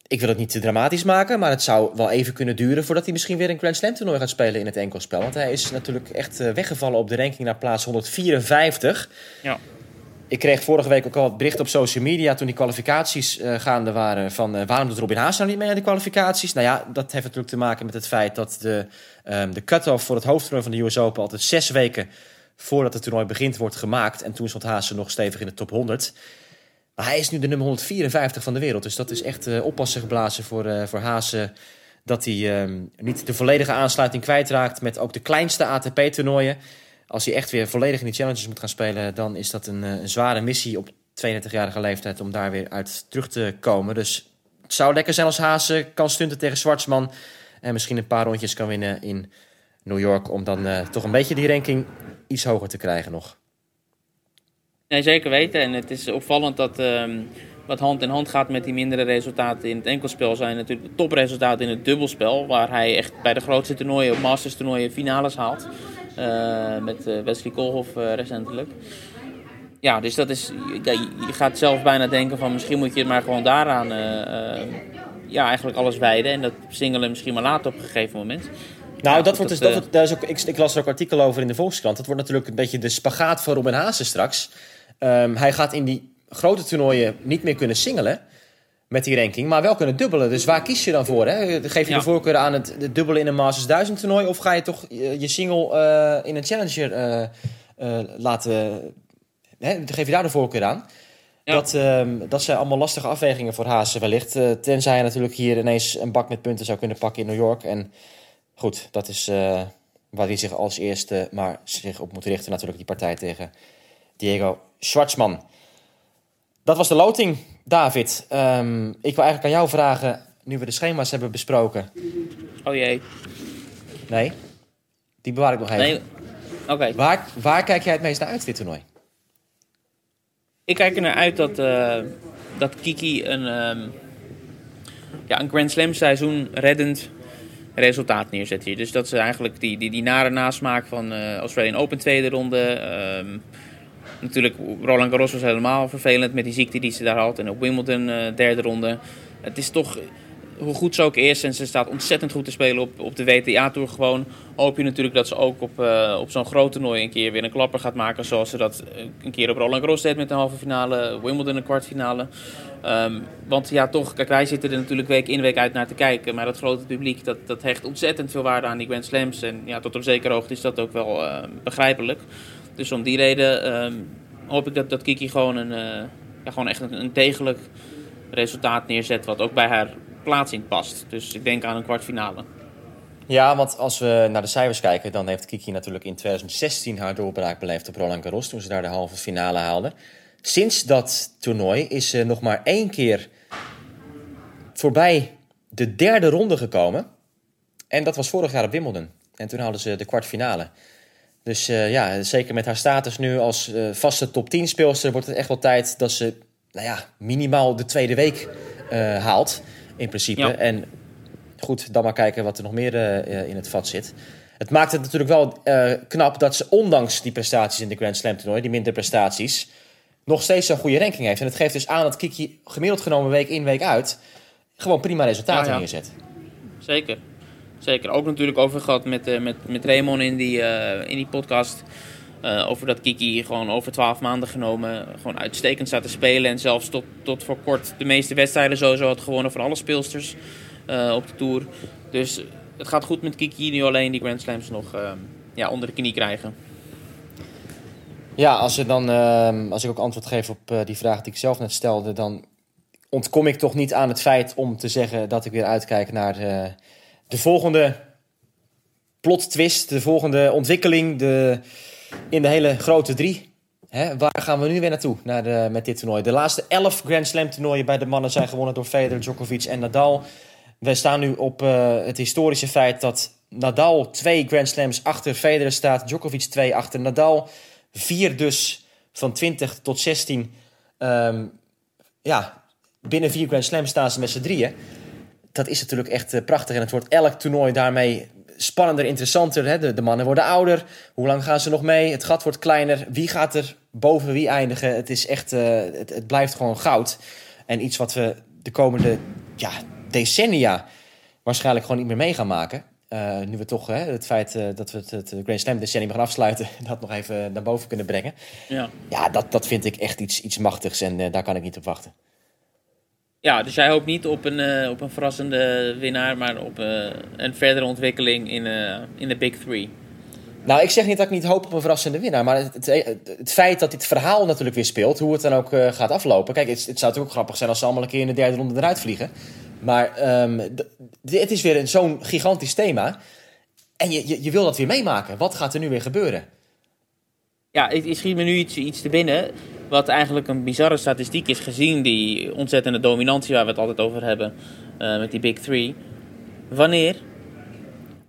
Ik wil het niet te dramatisch maken, maar het zou wel even kunnen duren... voordat hij misschien weer een Grand Slam toernooi gaat spelen in het enkelspel. Want hij is natuurlijk echt weggevallen op de ranking naar plaats 154. Ja. Ik kreeg vorige week ook al wat bericht op social media... toen die kwalificaties eh, gaande waren van... eh, waarom doet Robin Haas nou niet mee aan de kwalificaties? Nou ja, dat heeft natuurlijk te maken met het feit dat de, ehm, de cut-off... voor het hoofdtoernooi van de US Open altijd zes weken voordat het toernooi begint wordt gemaakt. En toen stond Haase nog stevig in de top 100. Maar hij is nu de nummer 154 van de wereld. Dus dat is echt eh, oppassen geblazen voor, voor Haase. Dat hij ehm, niet de volledige aansluiting kwijtraakt met ook de kleinste ATP-toernooien. Als hij echt weer volledig in die challenges moet gaan spelen, dan is dat een, eh, een zware missie op 32-jarige leeftijd om daar weer uit terug te komen. Dus het zou lekker zijn als Haase kan stunten tegen Zwartsman. En misschien een paar rondjes kan winnen in New York. Om dan eh, toch een beetje die ranking iets hoger te krijgen nog. Nee, zeker weten. En het is opvallend dat ehm, wat hand in hand gaat met die mindere resultaten in het enkelspel zijn natuurlijk de topresultaten in het dubbelspel. Waar hij echt bij de grootste toernooien, op Masters toernooien, finales haalt. Eh, met eh, Wesley Koolhof eh, recentelijk. Ja, dus dat is. Ja, je gaat zelf bijna denken van misschien moet je het maar gewoon daaraan. ja, eigenlijk alles wijden. En dat singelen misschien maar later op een gegeven moment. Nou, Ja, dat wordt dus, dat wordt, daar is ook, ik, ik las er ook artikel over in de Volkskrant. Dat wordt natuurlijk een beetje de spagaat van Robin Haase straks. Ehm, hij gaat in die grote toernooien niet meer kunnen singelen met die ranking, maar wel kunnen dubbelen. Dus waar kies je dan voor? Hè? Geef je Ja. de voorkeur aan het, het dubbelen in een Masters 1000 toernooi of ga je toch je, je single eh, in een Challenger eh, eh, laten... Hè? Geef je daar de voorkeur aan? Ja. Dat, ehm, dat zijn allemaal lastige afwegingen voor Haase wellicht. Tenzij hij natuurlijk hier ineens een bak met punten zou kunnen pakken in New York. En goed, dat is waar hij zich als eerste maar zich op moet richten. Natuurlijk die partij tegen Diego Schwartzman. Dat was de loting, David. Ehm, ik wil eigenlijk aan jou vragen, nu we de schema's hebben besproken. Oh jee. Nee, die bewaar ik nog even. Nee. Oké. Waar, waar kijk jij het meest naar uit, dit toernooi? Ik kijk er naar uit dat, eh, dat Kiki een, ehm, ja, een Grand Slam seizoen reddend resultaat neerzet hier. Dus dat ze eigenlijk die, die, die nare nasmaak van eh Australian Open tweede ronde. ehm, natuurlijk, Roland Garros was helemaal vervelend met die ziekte die ze daar had. En op Wimbledon eh, derde ronde. Het is toch, hoe goed ze ook is, en ze staat ontzettend goed te spelen op, op de WTA-tour gewoon. Hoop je natuurlijk dat ze ook op, eh, op zo'n groot toernooi een keer weer een klapper gaat maken. Zoals ze dat eh, een keer op Roland Garros deed met een halve finale, Wimbledon een kwartfinale. Ehm, want ja, toch, kijk, wij zitten er natuurlijk week in week uit naar te kijken. Maar dat grote publiek, dat, dat hecht ontzettend veel waarde aan die Grand Slams. En ja, tot op zekere hoogte is dat ook wel begrijpelijk. Dus om die reden ehm, hoop ik dat, dat Kiki gewoon, een, eh, ja, gewoon echt een, een degelijk resultaat neerzet. Wat ook bij haar plaatsing past. Dus ik denk aan een kwartfinale. Ja, want als we naar de cijfers kijken, dan heeft Kiki natuurlijk in 2016 haar doorbraak beleefd op Roland Garros, toen ze daar de halve finale haalde. Sinds dat toernooi is ze nog maar één keer voorbij de derde ronde gekomen. En dat was vorig jaar op Wimbledon. En toen haalden ze de kwartfinale. Dus eh, ja, zeker met haar status nu als eh, vaste top 10 speelster wordt het echt wel tijd dat ze nou ja, minimaal de tweede week eh, haalt. In principe. Ja. En goed, dan maar kijken wat er nog meer in het vat zit. Het maakt het natuurlijk wel knap dat ze ondanks die prestaties in de Grand Slam toernooi, die minder prestaties, nog steeds zo'n goede ranking heeft. En het geeft dus aan dat Kiki gemiddeld genomen week in, week uit gewoon prima resultaten Ja, ja. neerzet. Zeker. Zeker. Ook natuurlijk over gehad met, eh, met, met Raymond in die, eh, in die podcast. Eh, over dat Kiki gewoon over twaalf maanden genomen gewoon uitstekend staat te spelen. En zelfs tot, tot voor kort de meeste wedstrijden sowieso had gewonnen van alle speelsters op de Tour. Dus het gaat goed met Kiki. Nu alleen die Grand Slams nog eh, ja, onder de knie krijgen. Ja, als, er dan, ehm, als ik ook antwoord geef op die vraag die ik zelf net stelde, dan ontkom ik toch niet aan het feit om te zeggen dat ik weer uitkijk naar de volgende plot twist, de volgende ontwikkeling de, in de hele grote drie. Hè, waar gaan we nu weer naartoe naar met dit toernooi? De laatste elf Grand Slam toernooien bij de mannen zijn gewonnen door Federer, Djokovic en Nadal. We staan nu op eh, het historische feit dat Nadal twee Grand Slams achter Federer staat. Djokovic twee achter Nadal. Vier dus van 20 tot 16. Ehm, ja, binnen vier Grand Slams staan ze met z'n drieën. Dat is natuurlijk echt eh, prachtig. En het wordt elk toernooi daarmee spannender, interessanter. Hè? De, de mannen worden ouder. Hoe lang gaan ze nog mee? Het gat wordt kleiner. Wie gaat er boven wie eindigen? Het, is echt, eh, het, het blijft gewoon goud. En iets wat we de komende ja, decennia waarschijnlijk gewoon niet meer mee gaan maken. Eh, nu we toch hè, het feit dat we het, het Grand Slam decennium gaan afsluiten, dat nog even naar boven kunnen brengen. Ja. Ja, dat, dat vind ik echt iets, iets machtigs en daar kan ik niet op wachten. Ja, dus jij hoopt niet op een, eh, op een verrassende winnaar, maar op eh, een verdere ontwikkeling in, eh, in de Big Three. Nou, ik zeg niet dat ik niet hoop op een verrassende winnaar. Maar het, het, het feit dat dit verhaal natuurlijk weer speelt, hoe het dan ook gaat aflopen. Kijk, het, het zou natuurlijk ook grappig zijn als ze allemaal een keer in de derde ronde eruit vliegen. Maar d- het is weer een- zo'n gigantisch thema. En je, je, je wil dat weer meemaken. Wat gaat er nu weer gebeuren? Ja, ik schiet me nu iets, iets te binnen. Wat eigenlijk een bizarre statistiek is gezien die ontzettende dominantie waar we het altijd over hebben eh, met die Big Three. Wanneer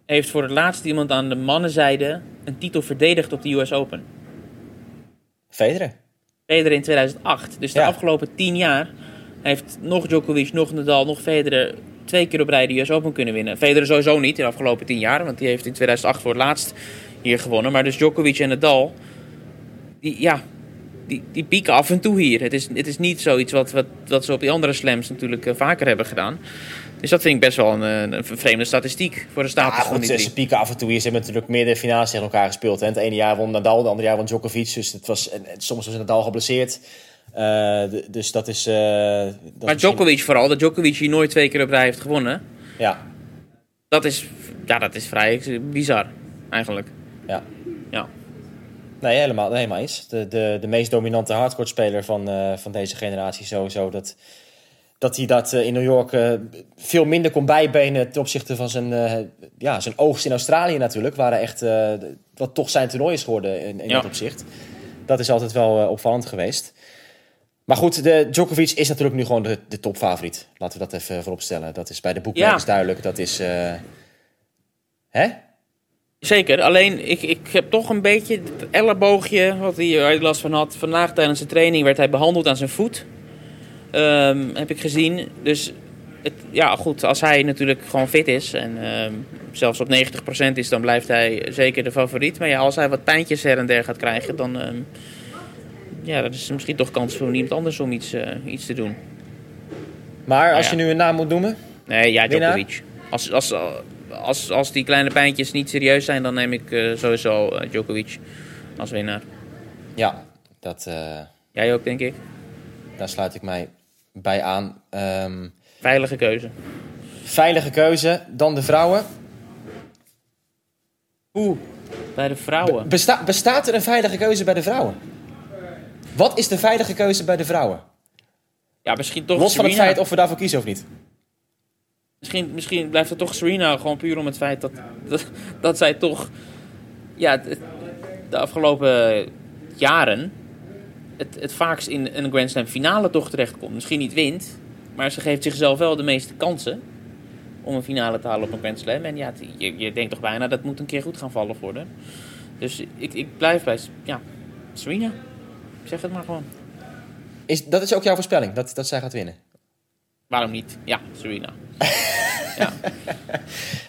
heeft voor het laatst iemand aan de mannenzijde een titel verdedigd op de US Open? Federer. Federer in 2008. Dus de Ja. afgelopen 10 jaar heeft nog Djokovic, nog Nadal, nog Federer twee keer op rij de US Open kunnen winnen. Federer sowieso niet in de afgelopen 10 jaar, want die heeft in 2008 voor het laatst hier gewonnen. Maar dus Djokovic en Nadal, die, ja, die, die pieken af en toe hier. Het is, het is niet zoiets wat, wat, wat ze op die andere slams natuurlijk eh, vaker hebben gedaan. Dus dat vind ik best wel een, een vreemde statistiek voor de status Ja, van goed, die ze, pieken af en toe. Hier. Ze hebben natuurlijk meerdere finales tegen elkaar gespeeld. Hè. Het ene jaar won Nadal, het andere jaar won Djokovic. Dus het was, en, en soms was Nadal geblesseerd. D- dus dat is... eh, dat Maar misschien- Djokovic vooral, dat Djokovic hier nooit twee keer op rij heeft gewonnen. Ja, Dat is, ja, dat is vrij bizar, eigenlijk. ja. Ja. Nee, helemaal, helemaal eens. De, de, de meest dominante hardcourt-speler van, eh, van deze generatie sowieso. Dat, dat hij dat eh, in New York eh, veel minder kon bijbenen ten opzichte van zijn, ja, zijn oogst in Australië natuurlijk. Hij echt, wat toch zijn toernooi is geworden in, in Ja. dat opzicht. Dat is altijd wel opvallend geweest. Maar goed, de Djokovic is natuurlijk nu gewoon de, de topfavoriet. Laten we dat even voorop stellen. Dat is bij de boekmakers Ja. duidelijk. Dat is... hè? Zeker, alleen ik, ik heb toch een beetje het elleboogje wat hij last van had. Vandaag tijdens de training werd hij behandeld aan zijn voet. Ehm, heb ik gezien. Dus het, ja, goed, als hij natuurlijk gewoon fit is en ehm, zelfs op 90% is, dan blijft hij zeker de favoriet. Maar ja, als hij wat pijntjes her en der gaat krijgen, dan ehm, ja, dat is misschien toch kans voor iemand anders om iets, eh, iets te doen. Maar als ja. je nu een naam moet noemen... Nee, ja? Djokovic. Als, als, als, als die kleine pijntjes niet serieus zijn, dan neem ik eh, sowieso eh, Djokovic als winnaar. Ja, dat, eh, Jij ook, denk ik. daar sluit ik mij bij aan. Ehm, Veilige keuze. veilige keuze. Dan de vrouwen. Oeh, bij de vrouwen. Besta- bestaat er een veilige keuze bij de vrouwen? Wat is de veilige keuze bij de vrouwen? Ja, misschien toch Los van het feit of we daarvoor kiezen of niet. Misschien, misschien blijft het toch Serena gewoon puur om het feit dat, dat, dat zij toch ja, de afgelopen jaren het, het vaakst in een Grand Slam finale toch terechtkomt. Misschien niet wint, maar ze geeft zichzelf wel de meeste kansen om een finale te halen op een Grand Slam. En ja, je, je denkt toch bijna dat moet een keer goed gaan vallen voor haar. Dus ik, ik blijf bij ja, Serena. Ik zeg het maar gewoon. Is, dat is ook jouw voorspelling, dat, dat zij gaat winnen. Waarom niet? Ja, Serena. ja.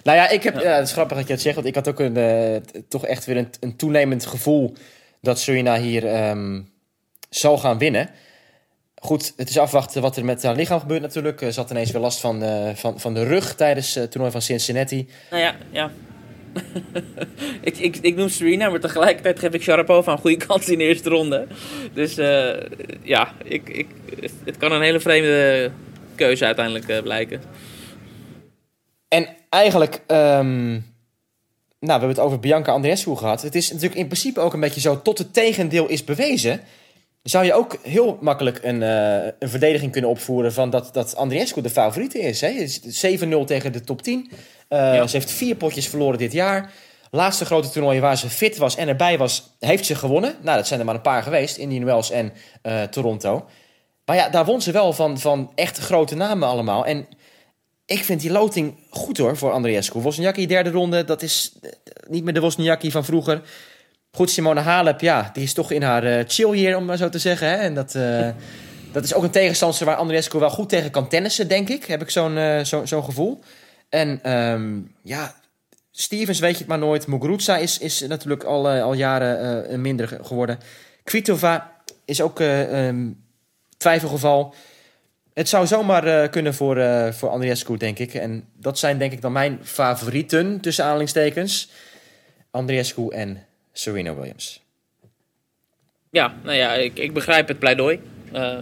Nou ja, ik heb, ja. het is grappig dat je het zegt, want ik had ook een, eh, toch echt weer een, een toenemend gevoel dat Serena hier ehm, zal gaan winnen. Goed, het is afwachten wat er met haar lichaam gebeurt natuurlijk. Ze had ineens weer last van, eh, van, van de rug tijdens het toernooi van Cincinnati. Nou ja, ja. ik, ik, ik noem Serena, maar tegelijkertijd geef ik Sharapova een goede kans in de eerste ronde. Dus eh, ja, ik, ik, het, kan een hele vreemde keuze uiteindelijk eh, blijken. En eigenlijk, ehm, nou, we hebben het over Bianca Andreescu gehad. Het is natuurlijk in principe ook een beetje zo, tot het tegendeel is bewezen. Zou je ook heel makkelijk een, eh, een verdediging kunnen opvoeren van dat, dat Andreescu de favoriete is. Hè? Het is 7-0 tegen de top 10. Eh, Ja. Ze heeft vier potjes verloren dit jaar. Laatste grote toernooi waar ze fit was en erbij was, heeft ze gewonnen. Nou, dat zijn er maar een paar geweest. Indian Wells en eh, Toronto. Maar ja, daar won ze wel van, van echt grote namen allemaal. En ik vind die loting goed hoor voor Andriescu. Wozniacki derde ronde, dat is eh, niet meer de Wozniacki van vroeger. Goed, Simone Halep, ja, die is toch in haar eh, chill hier, om maar zo te zeggen. Hè? En dat, eh, dat is ook een tegenstander waar Andriescu wel goed tegen kan tennissen, denk ik. Heb ik zo'n zo, gevoel. En ehm, ja, Stevens weet je het maar nooit. Muguruza is, is natuurlijk al, al jaren minder ge- geworden. Kvitova is ook ehm, twijfelgeval. Het zou zomaar eh, kunnen voor, eh voor Andriescu, denk ik. En dat zijn denk ik dan mijn favorieten, tussen aanhalingstekens. Andriescu en Serena Williams. Ja, nou ja, ik, ik begrijp het pleidooi. Eh,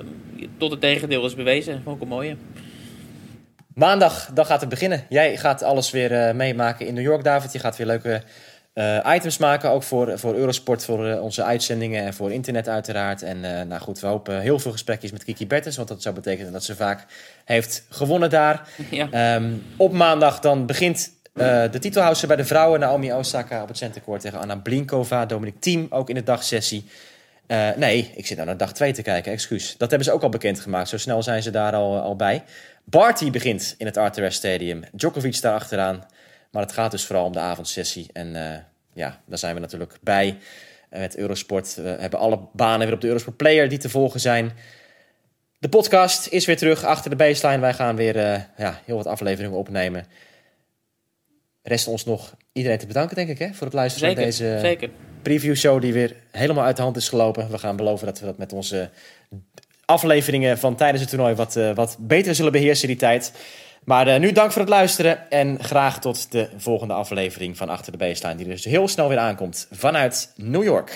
tot het tegendeel is bewezen. Ik een mooie. Maandag, dan gaat het beginnen. Jij gaat alles weer meemaken in New York, David. Je gaat weer leuke eh, items maken, ook voor, voor Eurosport, voor eh, onze uitzendingen en voor internet uiteraard. En eh, nou goed, we hopen heel veel gesprekjes met Kiki Bertens, want dat zou betekenen dat ze vaak heeft gewonnen daar. Ja. Ehm, op maandag dan begint de titelhouser bij de vrouwen, Naomi Osaka, op het centercourt tegen Anna Blinkova. Dominic Thiem ook in de dagsessie. Nee, ik zit nou naar dag 2 te kijken, excuus. Dat hebben ze ook al bekendgemaakt, zo snel zijn ze daar al, al bij. Barty begint in het Arthur Stadium. Djokovic daar achteraan. Maar het gaat dus vooral om de avondsessie. En eh, ja, daar zijn we natuurlijk bij met Eurosport. We hebben alle banen weer op de Eurosport Player die te volgen zijn. De podcast is weer terug achter de baseline. Wij gaan weer eh, ja, heel wat afleveringen opnemen. Rest ons nog iedereen te bedanken, denk ik, hè, voor het luisteren naar deze zeker. preview show die weer helemaal uit de hand is gelopen. We gaan beloven dat we dat met onze afleveringen van tijdens het toernooi wat, eh, wat beter zullen beheersen die tijd. Maar eh, nu dank voor het luisteren en graag tot de volgende aflevering van Achter de Baseline, die dus heel snel weer aankomt vanuit New York.